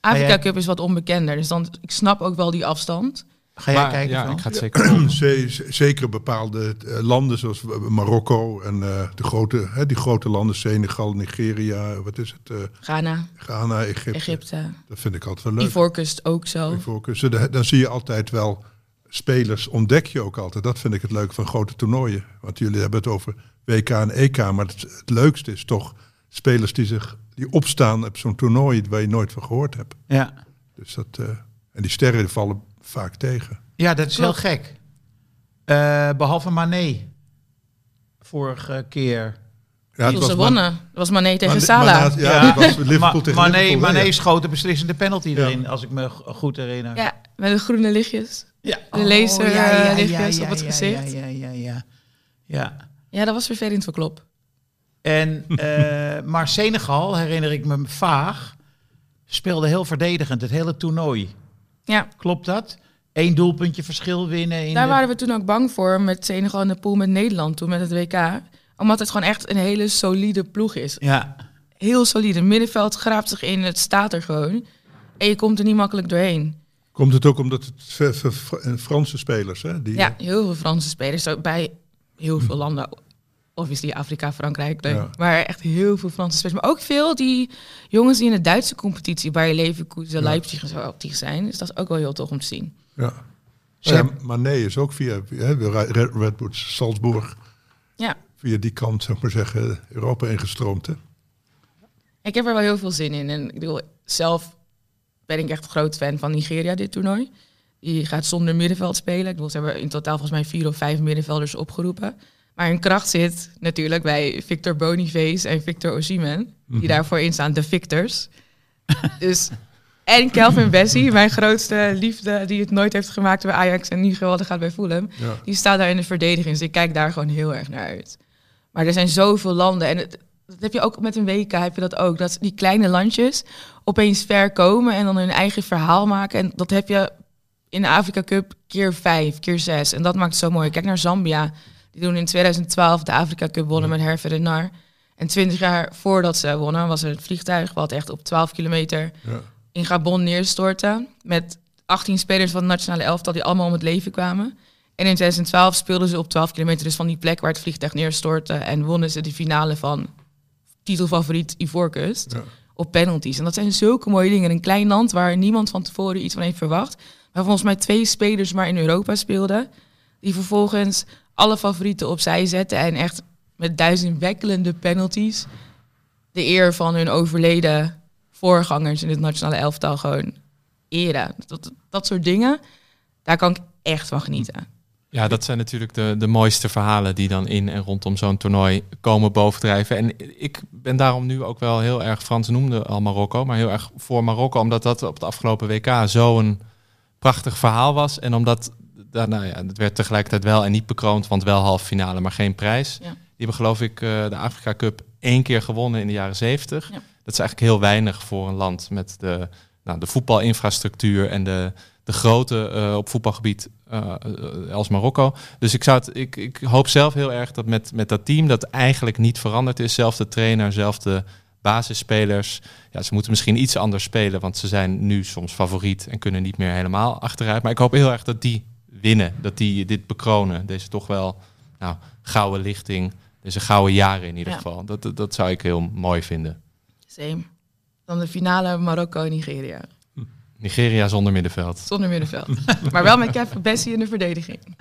S1: Afrika
S2: jij-
S1: Cup is wat onbekender, dus dan, ik snap ook wel die afstand.
S2: Ga jij
S5: Maar,
S2: kijken?
S5: ja,
S2: Frans?
S5: ik ga het zeker
S4: Zeker bepaalde eh, landen zoals Marokko en eh, de grote, hè, die grote landen, Senegal, Nigeria, wat is het, eh,
S1: Ghana,
S4: Ghana, Egypte.
S1: Egypte,
S4: Dat vind ik altijd wel leuk.
S1: Ivoorkust ook zo.
S4: Ivoorkust. Dus Dan zie je altijd wel spelers, ontdek je ook altijd. Dat vind ik het leuke van grote toernooien. Want jullie hebben het over WK en EK, maar het, het leukste is toch spelers die zich die opstaan op zo'n toernooi waar je nooit van gehoord hebt.
S2: Ja.
S4: Dus dat, eh, en die sterren vallen vaak tegen.
S2: ja, dat is
S1: Klopt.
S2: heel gek. Eh, behalve Mané. Vorige keer.
S4: Ja,
S1: ze wonnen, dat was Mané tegen
S4: Maar-
S1: Salah.
S4: ja, dat was Liverpool
S2: Ma-
S4: tegen
S2: Mané,
S4: Liverpool,
S2: Mané
S4: ja.
S2: schoot de beslissende penalty
S4: Ja.
S2: erin, als ik me goed herinner.
S1: Ja, met de groene lichtjes.
S2: Ja.
S1: De laser, eh, lichtjes op het gezicht.
S2: Ja, ja, ja, ja. ja.
S1: Ja, dat was vervelend voor Klop.
S2: En, eh, maar Senegal, herinner ik me vaag, speelde heel verdedigend het hele toernooi.
S1: Ja,
S2: Klopt dat? Eén doelpuntje verschil winnen. In
S1: Daar
S2: de...
S1: waren we toen ook bang voor met Senegal in de pool met Nederland toen met het WK. Omdat het gewoon echt een hele solide ploeg is.
S2: Ja,
S1: Heel solide. Middenveld graapt zich in, het staat er gewoon. En je komt er niet makkelijk doorheen.
S4: Komt het ook omdat het ver- Franse spelers, hè? Die,
S1: Ja, heel veel Franse spelers. Bij heel veel landen. Obviously Afrika, Frankrijk. leuk.
S4: Ja.
S1: Maar echt heel veel Franse spelers. Maar ook veel die jongens die in de Duitse competitie... bij Leverkusen,
S4: Ja.
S1: Leipzig en zo actief zijn. Dus dat is ook wel heel tof om te zien.
S4: ja. Ja, Mané is ook via hè, Red, Red Bull Salzburg,
S1: Ja,
S4: via die kant, zeg maar zeggen, Europa ingestroomd. Hè?
S1: Ik heb er wel heel veel zin in. En ik bedoel, zelf ben ik echt groot fan van Nigeria, dit toernooi. Die gaat zonder middenveld spelen. Ik bedoel, ze hebben in totaal volgens mij vier of vijf middenvelders opgeroepen. Maar hun kracht zit natuurlijk bij Victor Boniface en Victor Osimhen. Die daarvoor instaan, de Victors. dus, en Kelvin Bessie, mijn grootste liefde, die het nooit heeft gemaakt bij Ajax en nu geweldig gaat bij Fulham.
S4: Ja.
S1: Die staat daar in de verdediging. Dus ik kijk daar gewoon heel erg naar uit. Maar er zijn zoveel landen. En het, dat heb je ook met een WK, heb je dat ook. Dat die kleine landjes opeens ver komen en dan hun eigen verhaal maken. En dat heb je in de Afrika Cup keer vijf, keer zes. En dat maakt het zo mooi. Kijk naar Zambia. Die doen in 2012 de Afrika Cup wonnen met Hervé Renard. En twintig jaar voordat ze wonnen was er het vliegtuig... wat echt op 12 kilometer
S4: Ja.
S1: in Gabon neerstortte. Met 18 spelers van het nationale elftal die allemaal om het leven kwamen. En in 2012 speelden ze op 12 kilometer dus van die plek waar het vliegtuig neerstortte. En wonnen ze de finale van titelfavoriet Ivoorkust
S4: Ja.
S1: op penalties. En dat zijn zulke mooie dingen. Een klein land waar niemand van tevoren iets van heeft verwacht. Waar volgens mij twee spelers maar in Europa speelden. Die vervolgens alle favorieten opzij zetten. En echt met duizendwekkelende penalties de eer van hun overleden voorgangers in het nationale elftal gewoon eren. Dat, dat soort dingen, daar kan ik echt van genieten.
S5: Ja, dat zijn natuurlijk de, de mooiste verhalen die dan in en rondom zo'n toernooi komen bovendrijven. En ik ben daarom nu ook wel heel erg, Frans noemde al Marokko, maar heel erg voor Marokko, omdat dat op het afgelopen WK zo'n prachtig verhaal was. En omdat, daar, nou ja, het werd tegelijkertijd wel en niet bekroond, want wel halve finale, maar geen prijs.
S1: Ja.
S5: Die hebben geloof ik eh, de Afrika Cup één keer gewonnen in de jaren zeventig.
S1: Ja.
S5: Dat is eigenlijk heel weinig voor een land met de, nou, de voetbalinfrastructuur en de, de grootte eh, op voetbalgebied eh, als Marokko. Dus ik, zou het, ik, ik hoop zelf heel erg dat met, met dat team dat eigenlijk niet veranderd is. Zelfde trainer, zelfde basisspelers. Ja, ze moeten misschien iets anders spelen, want ze zijn nu soms favoriet en kunnen niet meer helemaal achteruit. Maar ik hoop heel erg dat die winnen, dat die dit bekronen. Deze toch wel nou, gouden lichting, deze gouden jaren in ieder
S1: Ja.
S5: geval. Dat, dat, dat zou ik heel mooi vinden.
S1: Same. Dan de finale Marokko-Nigeria.
S5: Nigeria zonder middenveld.
S1: Zonder middenveld. maar wel met Kevin Bessie in de verdediging.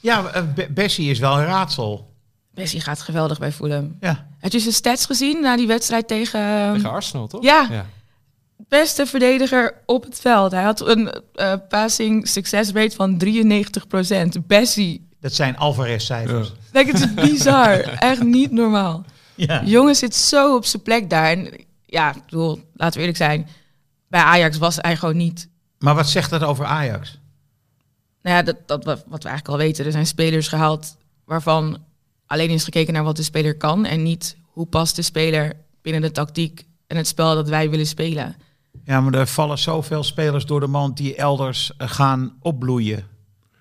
S2: Ja, eh, Be- Bessie is wel een raadsel.
S1: Bessie gaat geweldig bij Fulham.
S2: Ja.
S1: Heb je zijn stats gezien na die wedstrijd tegen...
S5: Tegen Arsenal, toch?
S1: ja.
S5: ja.
S1: Beste verdediger op het veld. Hij had een eh, passing success rate van 93%. Bessie.
S2: Dat zijn Alvarez-cijfers.
S1: Kijk, het is bizar. Echt niet normaal.
S2: Ja.
S1: De jongen zit zo op zijn plek daar. En ja, ik bedoel, laten we eerlijk zijn. Bij Ajax was hij gewoon niet...
S2: Maar wat zegt dat over Ajax?
S1: Nou ja, dat, dat wat wat we eigenlijk al weten. Er zijn spelers gehaald waarvan alleen is gekeken naar wat de speler kan. En niet hoe past de speler binnen de tactiek en het spel dat wij willen spelen.
S2: Ja, maar er vallen zoveel spelers door de mand die elders eh, gaan opbloeien.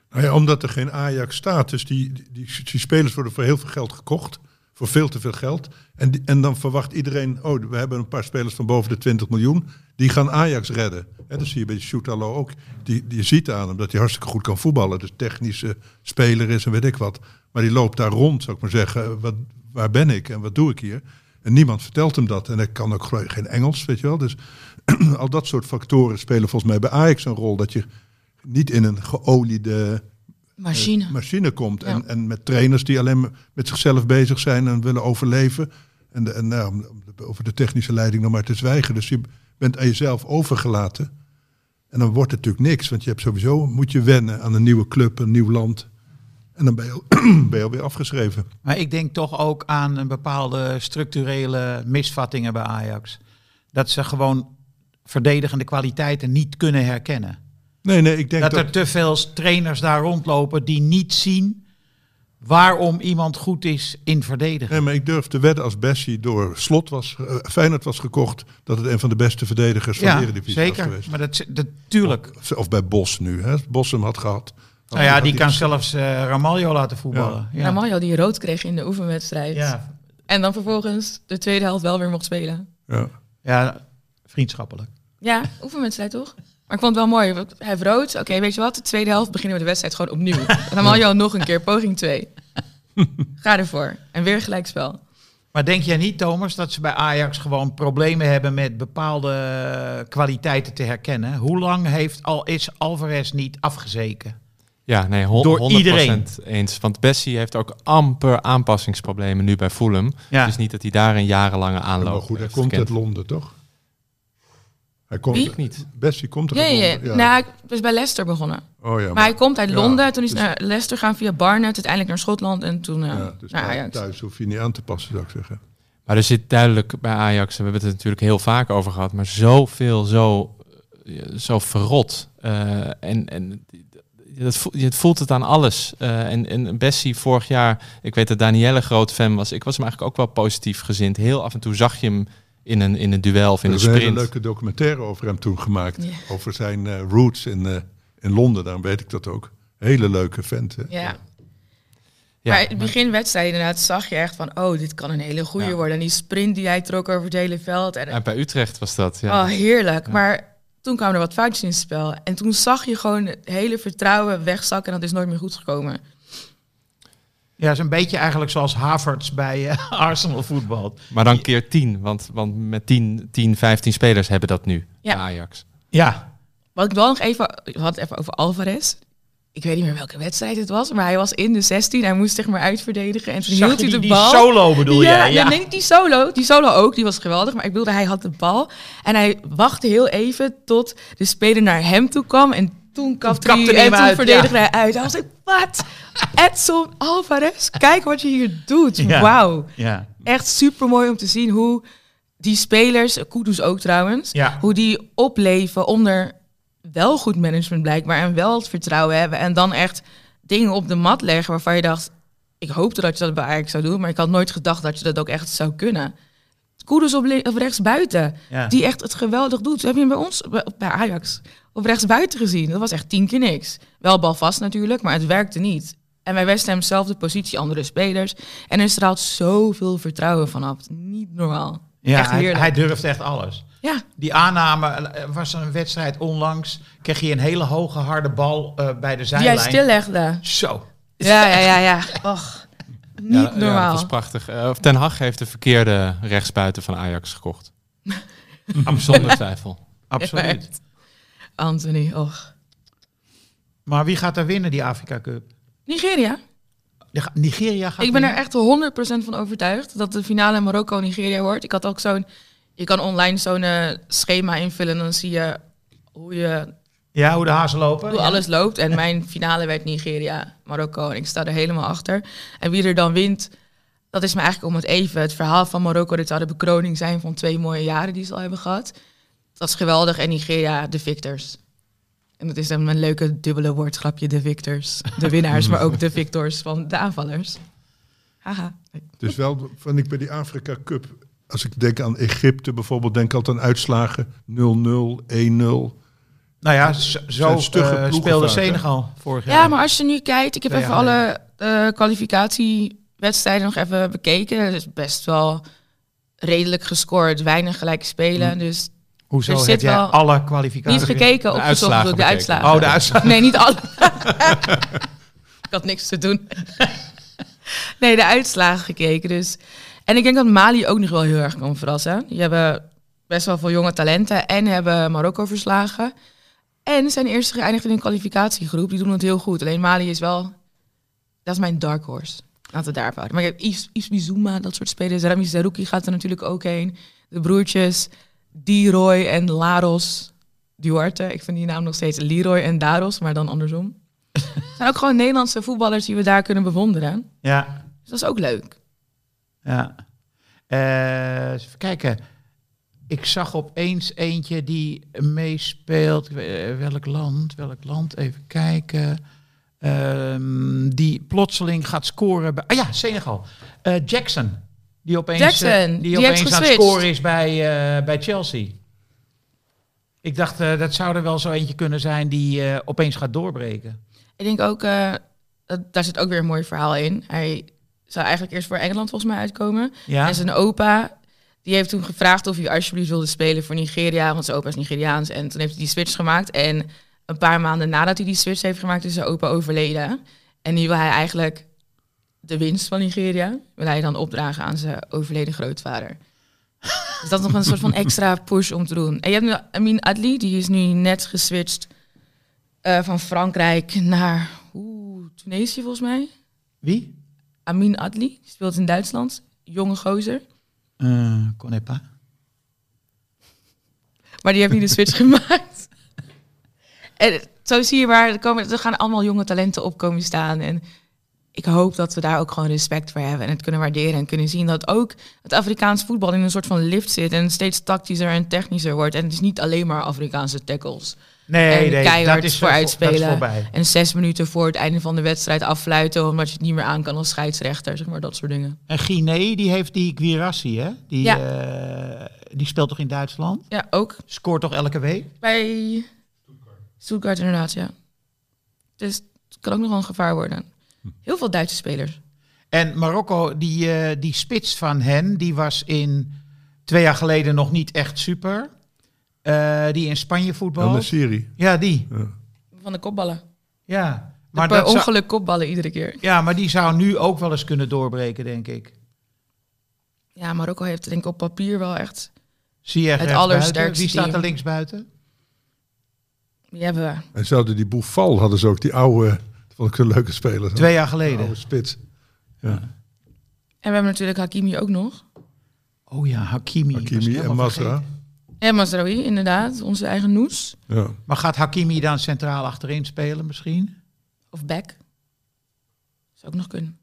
S4: Nou ja, omdat er geen Ajax staat. Dus die, die, die, spelers worden voor heel veel geld gekocht. Voor veel te veel geld. En, die- en dan verwacht iedereen... Oh, we hebben een paar spelers van boven de 20 miljoen. Die gaan Ajax redden. Hè, dat zie je bij Shootalo ook. Die, die ziet aan hem dat hij hartstikke goed kan voetballen. Dus technische speler is en weet ik wat. Maar die loopt daar rond, zou ik maar zeggen. Wat, waar ben ik en wat doe ik hier? En niemand vertelt hem dat. En hij kan ook geen Engels, weet je wel. Dus al dat soort factoren spelen volgens mij bij Ajax een rol. Dat je niet in een geoliede
S1: Machine.
S4: eh, machine komt.
S1: Ja.
S4: En, en met trainers die alleen maar met zichzelf bezig zijn en willen overleven. En, de, en nou, over de technische leiding nog maar te zwijgen. Dus je bent aan jezelf overgelaten. En dan wordt het natuurlijk niks. Want je hebt sowieso, moet je wennen aan een nieuwe club, een nieuw land. En dan ben je, al- ben je alweer afgeschreven.
S2: Maar ik denk toch ook aan een bepaalde structurele misvattingen bij Ajax. Dat ze gewoon verdedigende kwaliteiten niet kunnen herkennen.
S4: Nee, nee, ik denk
S2: Dat
S4: dat...
S2: er te veel trainers daar rondlopen die niet zien waarom iemand goed is in verdedigen.
S4: Nee, maar ik durf te wedden als Bessie door Slot was, eh, Feyenoord was gekocht, dat het een van de beste verdedigers van de Eredivisie was
S2: zeker.
S4: geweest.
S2: Maar dat, dat tuurlijk.
S4: Of, of bij Bos nu, hè? Bos hem had gehad.
S2: Nou ja, die kan zelfs eh Ramaljo laten voetballen. Ja.
S1: Ramaljo die rood kreeg in de oefenwedstrijd.
S2: Ja.
S1: En dan vervolgens de tweede helft wel weer mocht spelen.
S4: Ja.
S2: ja, vriendschappelijk.
S1: Ja, oefenwedstrijd toch? Maar ik vond het wel mooi. Hij heeft rood. Oké, weet je wat? De tweede helft beginnen we de wedstrijd gewoon opnieuw. Ramaljo nog een keer, poging 2. Ga ervoor. En weer gelijkspel.
S2: Maar denk jij niet, Thomas, dat ze bij Ajax gewoon problemen hebben met bepaalde kwaliteiten te herkennen? Hoe lang heeft al, is Alvarez niet afgezeken?
S5: Ja, nee, hon-
S2: Door
S5: 100%
S2: iedereen.
S5: eens. Want Bessie heeft ook amper aanpassingsproblemen nu bij Fulham.
S2: Ja.
S5: Het is niet dat hij daar een jarenlange
S4: Maar
S5: aanloop
S4: goed, hij
S5: heeft
S4: komt
S5: gekend.
S4: uit Londen, toch? Hij komt,
S1: Wie?
S5: Niet.
S4: Bessie komt er
S1: Ja, ja. Nou, hij is bij Leicester begonnen.
S4: Oh ja,
S1: Maar hij komt uit
S4: ja,
S1: Londen, toen is
S4: dus-
S1: hij naar Leicester gaan via Barnet, uiteindelijk naar Schotland en toen eh,
S4: ja, dus
S1: naar
S4: thuis-
S1: Ajax.
S4: thuis hoef je niet aan te passen, zou ik zeggen.
S5: Maar er zit duidelijk bij Ajax, we hebben het er natuurlijk heel vaak over gehad, maar zoveel, zo, eh, zo verrot. Eh, en en dat voelt, je voelt het aan alles. Eh, en, en Bessie vorig jaar, ik weet dat Danielle groot fan was. Ik was hem eigenlijk ook wel positief gezind. Heel af en toe zag je hem in een, in een duel of in
S4: Er
S5: een
S4: is een hele
S5: sprint.
S4: leuke documentaire over hem toen gemaakt.
S1: Ja.
S4: Over zijn eh, roots in, eh, in Londen, daarom weet ik dat ook. Hele leuke vent. hè.
S1: Ja.
S5: Ja,
S1: maar in het begin wedstrijd inderdaad zag je echt van, oh, dit kan een hele goede
S5: Ja.
S1: worden. En die sprint die hij trok over het hele veld. En,
S5: Ja, bij Utrecht was dat. Ja.
S1: Oh, heerlijk. Maar toen kwamen er wat foutjes in het spel. En toen zag je gewoon het hele vertrouwen wegzakken en dat is nooit meer goed gekomen.
S2: Ja, is een beetje eigenlijk zoals Havertz bij eh, Arsenal voetbal.
S5: Maar dan keer 10, want, want met 10, 10, 15 spelers hebben dat nu.
S1: Ja.
S5: Ajax.
S2: Ja,
S1: Wat ik wel nog even, we hadden het even over Alvarez. Ik weet niet meer welke wedstrijd het was, maar hij was in de 16. Hij moest zich maar uitverdedigen en toen
S2: zag
S1: hield
S2: je
S1: hij
S2: die,
S1: de
S2: die
S1: bal.
S2: solo bedoel
S1: ja,
S2: je? Ja,
S1: nee, niet die solo. Die solo ook, die was geweldig. Maar ik bedoelde, hij had de bal. En hij wachtte heel even tot de speler naar hem toe kwam. En toen kapte
S2: kapte
S1: hij
S2: hij
S1: en toen
S2: uit,
S1: verdedigde hij uit. Hij was like, wat? Edson Alvarez, kijk wat je hier doet.
S2: Ja.
S1: Wauw.
S2: ja.
S1: Echt super mooi om te zien hoe die spelers, Kudus ook trouwens,
S2: Ja.
S1: hoe die opleven onder wel goed management blijkbaar en wel het vertrouwen hebben en dan echt dingen op de mat leggen waarvan je dacht, ik hoopte dat je dat bij Ajax zou doen, maar ik had nooit gedacht dat je dat ook echt zou kunnen. Kudus op, op rechts buiten,
S2: Ja.
S1: die echt het geweldig doet. Heb je hem bij ons, bij Ajax, op rechts buiten gezien? Dat was echt tien keer niks. Wel balvast natuurlijk, maar het werkte niet. En bij West Ham zelfde positie, andere spelers. En er straalt zoveel vertrouwen vanaf. Niet normaal.
S2: Ja,
S1: echt
S2: hij, hij durft echt alles.
S1: Ja,
S2: Die aanname eh, was er een wedstrijd onlangs. Kreeg je een hele hoge harde bal eh, bij de
S1: die
S2: zijlijn.
S1: hij stillegde.
S2: Zo.
S1: Ja, ja, ja, ja. Och, niet
S5: Ja, Ja,
S1: normaal.
S5: dat was prachtig. Eh, Ten Hag heeft de verkeerde rechtsbuiten van Ajax gekocht. Zonder twijfel.
S2: Absoluut.
S1: Anthony, och.
S2: Maar wie gaat er winnen, die Afrika Cup?
S1: Nigeria.
S2: Nigeria gaat
S1: Ik ben er
S2: winnen?
S1: echt 100% van overtuigd dat de finale Marokko-Nigeria wordt. Ik had ook zo'n... Je kan online zo'n eh, schema invullen en dan zie je hoe, je,
S2: Ja, hoe de hazen lopen.
S1: hoe
S2: Ja.
S1: alles loopt. En mijn finale werd Nigeria-Marokko en ik sta er helemaal achter. En wie er dan wint, dat is me eigenlijk om het even. Het verhaal van Marokko, dit zou de bekroning zijn van twee mooie jaren die ze al hebben gehad. Dat is geweldig. En Nigeria, de victors. En dat is dan een leuke dubbele woordgrapje, de victors. De winnaars, maar ook de victors van de aanvallers. Haha.
S4: Is wel, vind ik bij die Afrika Cup, als ik denk aan Egypte bijvoorbeeld, denk ik altijd aan uitslagen 0-0, 1-0.
S2: Nou ja, zo, eh,
S4: ploegen
S2: speelde? Senegal vorig jaar.
S1: Ja, maar als je nu kijkt, ik heb even alle eh, kwalificatiewedstrijden nog even bekeken. Het is best wel redelijk gescoord, weinig gelijk spelen. Dus
S2: Hoezo
S1: er
S2: heb jij alle kwalificaties?
S1: niet gekeken, opgezocht
S5: uitslagen
S1: door de uitslagen.
S2: Oh, de uitslagen.
S1: Nee, niet alle. ik had niks te doen. nee, de uitslagen gekeken. Dus. En ik denk dat Mali ook nog wel heel erg kan verrassen. Die hebben best wel veel jonge talenten en hebben Marokko verslagen. En zijn eerste geëindigd in een kwalificatiegroep. Die doen het heel goed. Alleen Mali is wel... Dat is mijn dark horse. Laten we daar houden. Maar ik heb Is- Ismi Zuma, dat soort spelers. Rami Zerouki gaat er natuurlijk ook heen. De broertjes Diroy en Laros Duarte. Ik vind die naam nog steeds Leroy en Daros, maar dan andersom. Het zijn ook gewoon Nederlandse voetballers die we daar kunnen bewonderen.
S2: Ja,
S1: Dus dat is ook leuk.
S2: ja. Eh, even kijken. Ik zag opeens eentje die meespeelt. Eh, welk land? Welk land? Even kijken. Ehm, die plotseling gaat scoren. Bij, ah ja, Senegal. Eh, Jackson. Die opeens,
S1: Jackson,
S2: eh, die
S1: die
S2: opeens aan het scoren is bij, eh, bij Chelsea. Ik dacht, eh, dat zou er wel zo eentje kunnen zijn die opeens gaat doorbreken.
S1: Ik denk ook, dat, daar zit ook weer een mooi verhaal in. Hij zou eigenlijk eerst voor Engeland volgens mij uitkomen.
S2: Ja?
S1: En zijn opa, die heeft toen gevraagd of hij alsjeblieft wilde spelen voor Nigeria. Want zijn opa is Nigeriaans. En toen heeft hij die switch gemaakt. En een paar maanden nadat hij die switch heeft gemaakt, is zijn opa overleden. En nu wil hij eigenlijk de winst van Nigeria, wil hij dan opdragen aan zijn overleden grootvader. Dus dat is nog een soort van extra push om te doen. En je hebt nu Amin Adli, die is nu net geswitcht eh, van Frankrijk naar oeh, Tunesië volgens mij.
S2: Wie?
S1: Amin Adli, die speelt in Duitsland. Jonge gozer.
S2: Uh, pas.
S1: Maar die heeft niet de switch gemaakt. En zo zie je waar er, komen, er gaan allemaal jonge talenten opkomen staan. En ik hoop dat we daar ook gewoon respect voor hebben en het kunnen waarderen en kunnen zien dat ook het Afrikaans voetbal in een soort van lift zit en steeds tactischer en technischer wordt. En het is niet alleen maar Afrikaanse tackles.
S2: Nee,
S1: en
S2: nee,
S1: keihard
S2: dat is
S1: vooruit
S2: voor- dat is
S1: spelen.
S2: voorbij.
S1: En zes minuten voor het einde van de wedstrijd affluiten omdat je het niet meer aan kan als scheidsrechter, zeg maar dat soort dingen.
S2: En Guinea, die heeft die Guirassi, hè? Die,
S1: Ja.
S2: eh, die speelt toch in Duitsland?
S1: Ja, ook
S2: Scoort toch elke week?
S1: bij Stuttgart inderdaad, ja. Dus het kan ook nog wel een gevaar worden. Heel veel Duitse spelers.
S2: En Marokko, die, eh, die spits van hen, die was in twee jaar geleden nog niet echt super. Eh, die in Spanje voetbal.
S4: de serie.
S2: Ja, die.
S1: Van de kopballen.
S2: Ja.
S1: Maar per
S2: zou-
S1: ongeluk kopballen iedere keer.
S2: ja, maar die zou nu ook wel eens kunnen doorbreken, denk ik.
S1: Ja, Marokko heeft denk ik op papier wel echt...
S2: Zie je
S1: Het allersterkste
S2: Wie staat er links buiten?
S1: Die hebben we.
S4: En ze hadden die Boufal, hadden ze ook die oude, vond ik een leuke speler.
S2: Twee jaar
S4: De
S2: geleden.
S4: oude spits. Ja.
S1: En we hebben natuurlijk Hakimi ook nog.
S2: Oh ja, Hakimi.
S4: Hakimi en Masra.
S1: En Mazraoui, inderdaad. Onze eigen Noes.
S4: Ja.
S2: Maar gaat Hakimi dan centraal achterin spelen misschien?
S1: Of Beck. Zou ook nog kunnen.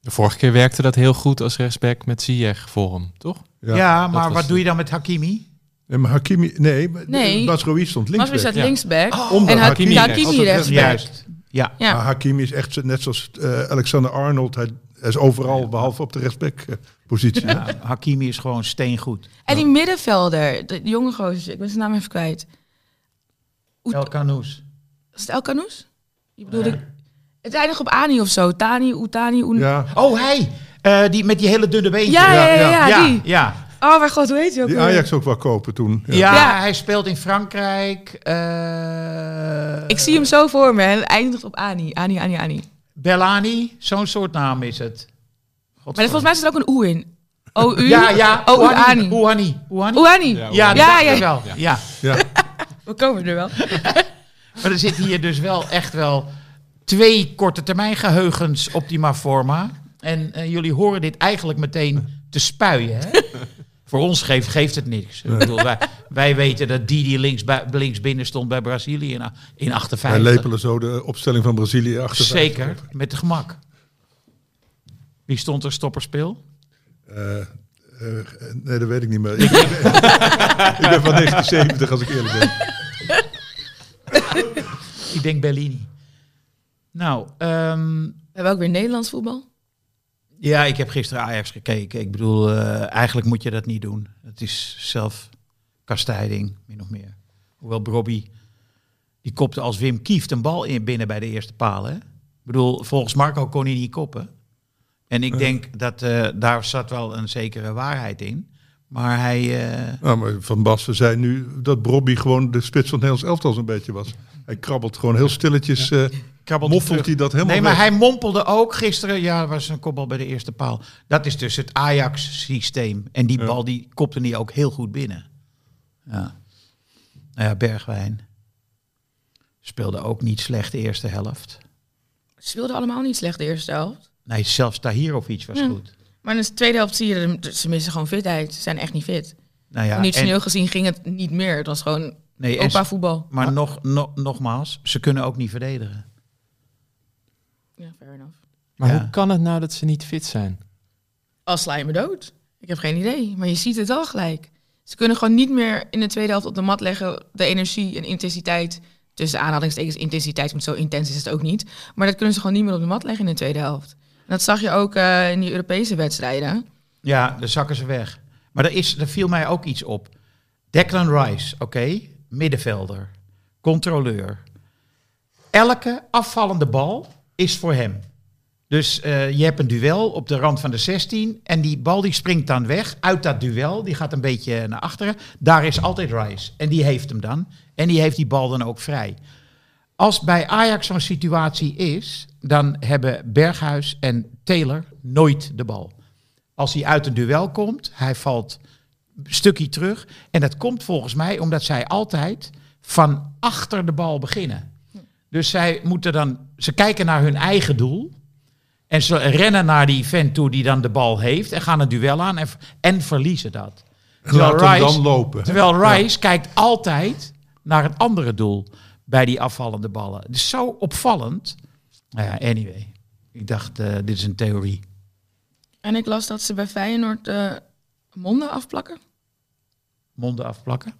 S5: De vorige keer werkte dat heel goed als rechtsback met Ziyech voor hem, toch?
S2: Ja,
S5: dat
S2: maar wat
S5: de-
S2: doe je dan met Hakimi?
S4: Nee, maar Hakimi, nee,
S1: Nee.
S4: Masraoui stond links.
S1: Mazraoui staat
S5: ja.
S1: linksback.
S4: Omdat
S1: en
S4: Hakimi
S1: Hakimi, rechtsback.
S2: Juist. Ja.
S1: Ja.
S4: Maar Hakimi is echt net zoals eh, Alexander Arnold. Hij, is overal, behalve op de rechtsback-positie.
S2: Ja, Hakimi is gewoon steengoed.
S1: En die middenvelder, de jonge gozer, ik ben zijn naam even kwijt. Oet-
S2: El Canoes.
S1: Is het El Canoes? Die bedoelde ik. Het eindigt op Ani of zo. Tani, Utani, Un...
S4: Ja,
S2: Oh, hij! Eh, die met die hele dunne beentjes.
S1: Ja, ja, ja, ja,
S2: ja,
S1: die.
S2: ja.
S1: Oh, mijn god, hoe heet hij ook
S4: die? Ajax ook wel kopen toen. Ja.
S2: Ja,
S1: Ja.
S2: hij speelt in Frankrijk. eh,
S1: Ik zie hem zo voor me. En het eindigt op Ani. Ani, Ani, Ani.
S2: Bellani, zo'n soort naam is het.
S1: Maar volgens mij zit er ook een oe in. O-U?
S2: Ja, ja.
S1: Oh,
S2: Ouani.
S1: Ani.
S2: Ouani. Ouani.
S1: Oani.
S5: Ja,
S2: Ja,
S1: Ja, ja.
S2: wel. Ja.
S4: Ja.
S1: We komen er wel.
S2: Maar er zit hier dus wel echt wel twee korte termijn geheugens optima forma. En eh, jullie horen dit eigenlijk meteen te spuien. Hè? Voor ons geeft, geeft het niks. Ik bedoel, wij, wij weten dat Didi links, links binnen stond bij Brazilië in, in
S4: Wij
S2: 58.
S4: lepelen zo de opstelling van Brazilië achter.
S2: Zeker, met de gemak. Wie stond er stopperspeel?
S4: Eh, eh, nee, dat weet ik niet meer. ik, ben, ik ben van 1970, als ik eerlijk ben.
S2: Ik denk Bellini. Nou, ehm,
S1: We hebben ook weer Nederlands voetbal.
S2: Ja, ik heb gisteren Ajax gekeken. Ik bedoel, eh, eigenlijk moet je dat niet doen. Het is zelfkastijding, min of meer. Hoewel Robbie, die kopte als Wim Kieft een bal in binnen bij de eerste paal. Hè? Ik bedoel, volgens Marco kon hij niet koppen. En ik denk dat eh, daar zat wel een zekere waarheid in. Maar hij...
S4: Nou, maar Van Basten zei nu dat Bobby gewoon de spits van het Nederlands elftal zo'n beetje was. Hij krabbelt gewoon heel stilletjes. eh
S2: krabbelt
S4: moffelt hij dat helemaal
S2: Nee, maar
S4: weg.
S2: hij mompelde ook gisteren. Ja, er was een kopbal bij de eerste paal. Dat is dus het Ajax-systeem. En die
S4: Ja.
S2: bal die kopte hij ook heel goed binnen. Ja. Nou ja, Bergwijn speelde ook niet slecht de eerste helft.
S1: Ze speelden allemaal niet slecht de eerste helft.
S2: Nee, zelfs Tahirovic was
S1: Ja.
S2: goed.
S1: Maar in de tweede helft zie je, ze missen gewoon fitheid. Ze zijn echt niet fit.
S2: Nou ja,
S1: Conditioneel
S2: en,
S1: gezien ging het niet meer. Het was gewoon
S2: nee, en,
S1: opa voetbal.
S2: maar nog, nog, nogmaals, ze kunnen ook niet verdedigen.
S1: Ja, fair enough.
S5: Maar
S2: Ja.
S5: hoe kan het nou dat ze niet fit zijn?
S1: Als sla je me dood. Ik heb geen idee. Maar je ziet het wel gelijk. Ze kunnen gewoon niet meer in de tweede helft op de mat leggen. De energie en intensiteit. Tussen aanhalingstekens intensiteit. Want zo intens is het ook niet. Maar dat kunnen ze gewoon niet meer op de mat leggen in de tweede helft. En dat zag je ook eh, in die Europese wedstrijden.
S2: Ja, dan zakken ze weg. Maar er, is, er viel mij ook iets op. Declan Rice, oké, middenvelder, controleur. Elke afvallende bal is voor hem. Dus eh, je hebt een duel op de rand van de 16 en die bal die springt dan weg uit dat duel. Die gaat een beetje naar achteren. Daar is altijd Rice en die heeft hem dan. En die heeft die bal dan ook vrij. Als bij Ajax zo'n situatie is, dan hebben Berghuis en Taylor nooit de bal. Als hij uit een duel komt, hij valt stukje terug. En dat komt volgens mij omdat zij altijd van achter de bal beginnen. Dus zij moeten dan, ze kijken naar hun eigen doel. En ze rennen naar die vent toe die dan de bal heeft. En gaan een duel aan en, en verliezen dat. Terwijl
S4: laat
S2: Rice-
S4: dan lopen.
S2: Terwijl Rice kijkt altijd naar het andere doel bij die afvallende ballen. Het is zo opvallend. Nou ja, anyway. Ik dacht, eh, dit is een theorie.
S1: En ik las dat ze bij Feyenoord eh, monden afplakken.
S2: Monden afplakken.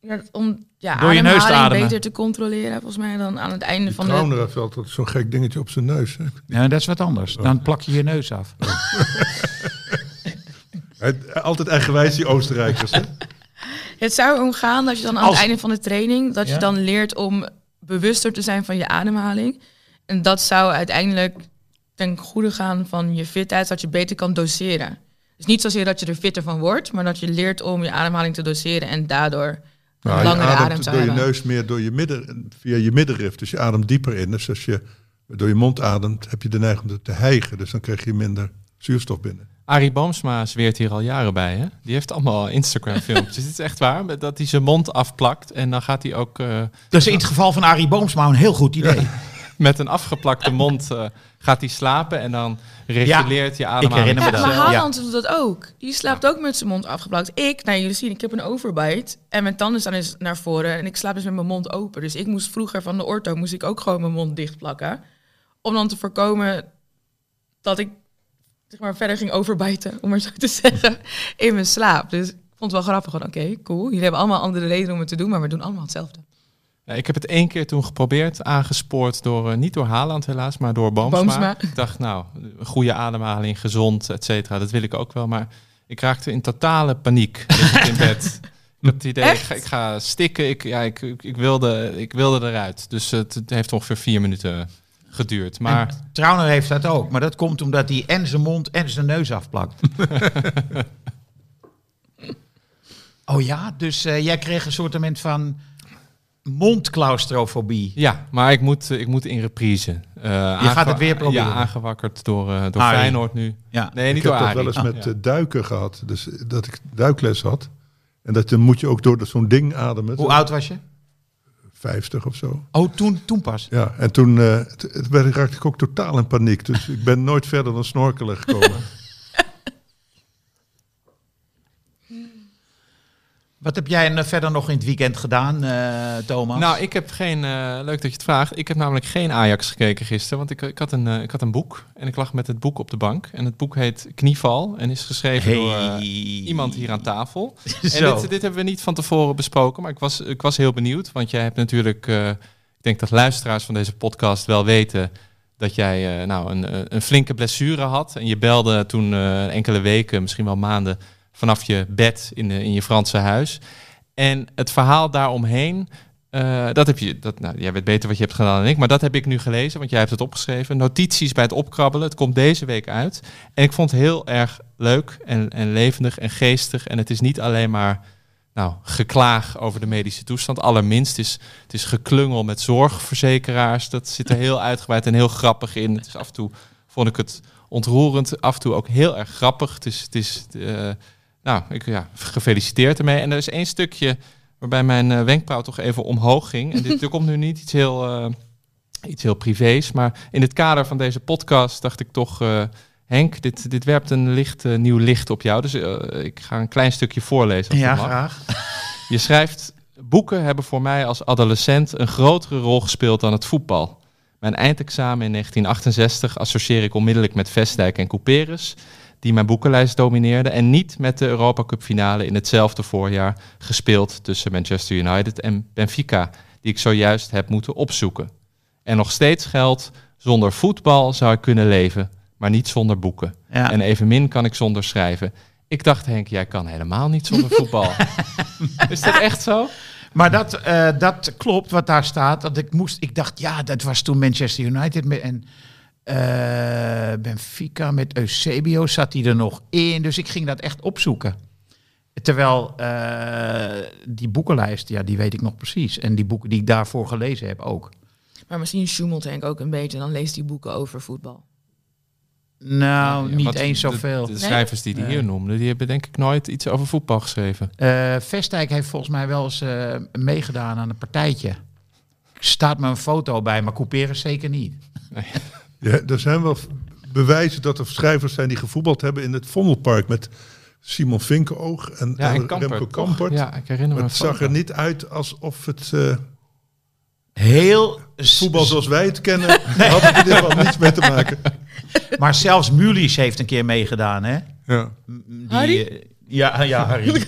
S1: Ja, om ja,
S2: Door je neus te
S1: ademhaling
S2: ademen.
S1: beter te controleren, volgens mij dan aan het einde
S4: Die
S1: van de...
S4: Trauner heeft altijd zo'n gek dingetje op zijn neus. hè.
S2: Ja, dat is wat anders. Dan plak je je neus af.
S4: Altijd eigenwijs, die Oostenrijkers. Hè?
S1: Het zou om gaan dat je dan aan
S2: Als-
S1: het einde van de training, dat
S2: Ja?
S1: je dan leert om bewuster te zijn van je ademhaling. En dat zou uiteindelijk ten goede gaan van je fitheid, dat je beter kan doseren. Dus niet zozeer dat je er fitter van wordt, maar dat je leert om je ademhaling te doseren en daardoor
S4: Nou, je
S1: langere adem
S4: ademt
S1: te
S4: door je
S1: hebben.
S4: neus meer door je midden, via je middenrif. Dus je ademt dieper in. Dus als je door je mond ademt, heb je de neiging om te hijgen. Dus dan krijg je minder zuurstof binnen.
S5: Arie Boomsma zweert hier al jaren bij. Hè? Die heeft allemaal Instagram-filmpjes. Het is echt waar, dat hij zijn mond afplakt. En dan gaat hij ook eh,
S2: Dat is in het geval van Arie Boomsma een heel goed idee.
S5: Met een afgeplakte mond eh, gaat hij slapen. En dan reguleert je ademhaling.
S2: herinner me
S1: Ja,
S2: dat.
S1: maar
S2: Ja.
S1: Haaland doet dat ook. Die slaapt ook met zijn mond afgeplakt. Ik, nou jullie zien, ik heb een overbite en mijn tanden staan eens naar voren en ik slaap dus met mijn mond open. Dus ik moest vroeger van de ortho, moest ik ook gewoon mijn mond dicht plakken. Om dan te voorkomen dat ik zeg maar, verder ging overbijten, om maar zo te zeggen, in mijn slaap. Dus ik vond het wel grappig. Oké, cool. Jullie hebben allemaal andere redenen om het te doen, maar we doen allemaal hetzelfde.
S5: Ik heb het één keer toen geprobeerd, aangespoord door, eh, niet door Haaland helaas, maar door Boomsma.
S1: Boomsma.
S5: Ik dacht, nou, goede ademhaling, gezond, et cetera, dat wil ik ook wel. Maar ik raakte in totale paniek in bed. Ik had het idee, ik ga, ik ga stikken, ik, ja, ik, ik, wilde, ik wilde eruit. Dus het, het heeft ongeveer vier minuten geduurd. Maar
S2: En Trauner heeft dat ook. Maar dat komt omdat hij en zijn mond en zijn neus afplakt. oh ja, dus eh, jij kreeg een soort van mondclaustrofobie.
S5: ja, maar ik moet, eh, ik moet in reprise. Eh,
S2: Je gaat het weer proberen.
S5: Ja, aangewakkerd door, eh, door
S2: Arie.
S5: Feyenoord nu.
S2: Ja.
S5: Nee, niet
S4: ik
S5: door
S4: heb dat wel eens met
S5: Ja.
S4: eh, duiken gehad. Dus dat ik duikles had. En dat dan moet je ook door zo'n ding ademen.
S2: Hoe oud was je?
S4: 50 of zo.
S2: Oh, toen, toen pas.
S4: Ja, en toen eh, t- het werd, raakte ik ook totaal in paniek. Dus ik ben nooit verder dan snorkelen gekomen.
S2: Wat heb jij eh, verder nog in het weekend gedaan, eh, Thomas?
S5: Nou, ik heb geen. eh, leuk dat je het vraagt. Ik heb namelijk geen Ajax gekeken gisteren. Want ik, ik, had een, ik had een boek. En ik lag met het boek op de bank. En het boek heet Knieval. En is geschreven door iemand hier aan tafel. En dit, dit hebben we niet van tevoren besproken. Maar ik was, ik was heel benieuwd. Want jij hebt natuurlijk. ik denk dat luisteraars van deze podcast wel weten. Dat jij nou, een, een flinke blessure had. En je belde toen enkele weken, misschien wel maanden. Vanaf je bed in, de, in je Franse huis. En het verhaal daaromheen. eh, dat heb je, dat, nou, jij weet beter wat je hebt gedaan dan ik, maar dat heb ik nu gelezen, want jij hebt het opgeschreven. Notities bij het opkrabbelen. Het komt deze week uit. En ik vond het heel erg leuk en, en levendig en geestig. En het is niet alleen maar nou, geklaag over de medische toestand. Allerminst is het is geklungel met zorgverzekeraars. Dat zit er heel uitgebreid en heel grappig in. Het is af en toe vond ik het ontroerend, af en toe ook heel erg grappig. Het is, het is eh, nou, ik, ja, gefeliciteerd ermee. En er is één stukje waarbij mijn eh, wenkbrauw toch even omhoog ging. En dit er komt nu niet iets heel, eh, iets heel privés, maar in het kader van deze podcast dacht ik toch, eh, Henk, dit, dit werpt een licht, nieuw licht op jou. Dus ik ga een klein stukje voorlezen. Als
S2: ja, graag.
S5: Je schrijft, boeken hebben voor mij als adolescent een grotere rol gespeeld dan het voetbal. Mijn eindexamen in 1968 associeer ik onmiddellijk met Vestdijk en Couperus, die mijn boekenlijst domineerden, en niet met de Europa Cup finale in hetzelfde voorjaar gespeeld tussen Manchester United en Benfica, die ik zojuist heb moeten opzoeken. En nog steeds geldt, zonder voetbal zou ik kunnen leven, maar niet zonder boeken.
S2: Ja.
S5: En evenmin kan ik zonder schrijven. Ik dacht, Henk, jij kan helemaal niet zonder voetbal. Is dat echt zo?
S2: Maar dat, eh, dat klopt wat daar staat. Dat ik, moest, ik dacht, ja, dat was toen Manchester United met, en eh, Benfica met Eusebio zat hij er nog in. Dus ik ging dat echt opzoeken. Terwijl eh, die boekenlijst, ja, die weet ik nog precies. En die boeken die ik daarvoor gelezen heb ook.
S1: Maar misschien sjoemelt Henk ook een beetje, dan leest hij boeken over voetbal.
S2: Nou,
S5: Ja,
S2: niet eens
S5: de-
S2: zoveel.
S5: De, schrijvers die die
S2: Nee.
S5: hier noemden, die hebben denk ik nooit iets over voetbal geschreven.
S2: Eh Vestdijk heeft volgens mij wel eens eh, meegedaan aan een partijtje. Staat me een foto bij, maar Couperus zeker niet.
S4: Ja, er zijn wel bewijzen dat er schrijvers zijn die gevoetbald hebben in het Vondelpark met Simon Vinkenoog en,
S5: Ja, en
S4: en
S5: Kampert,
S4: Remco
S5: toch?
S4: Kampert.
S5: Ja, ik herinner me
S4: het zag er niet uit alsof het eh,
S2: Heel
S4: voetbal zoals wij het kennen, daar had in ieder geval niets mee te maken.
S2: Maar zelfs Mulies heeft een keer meegedaan, hè?
S4: Ja.
S2: Die,
S1: Harry?
S2: eh, ja, ja, Harry.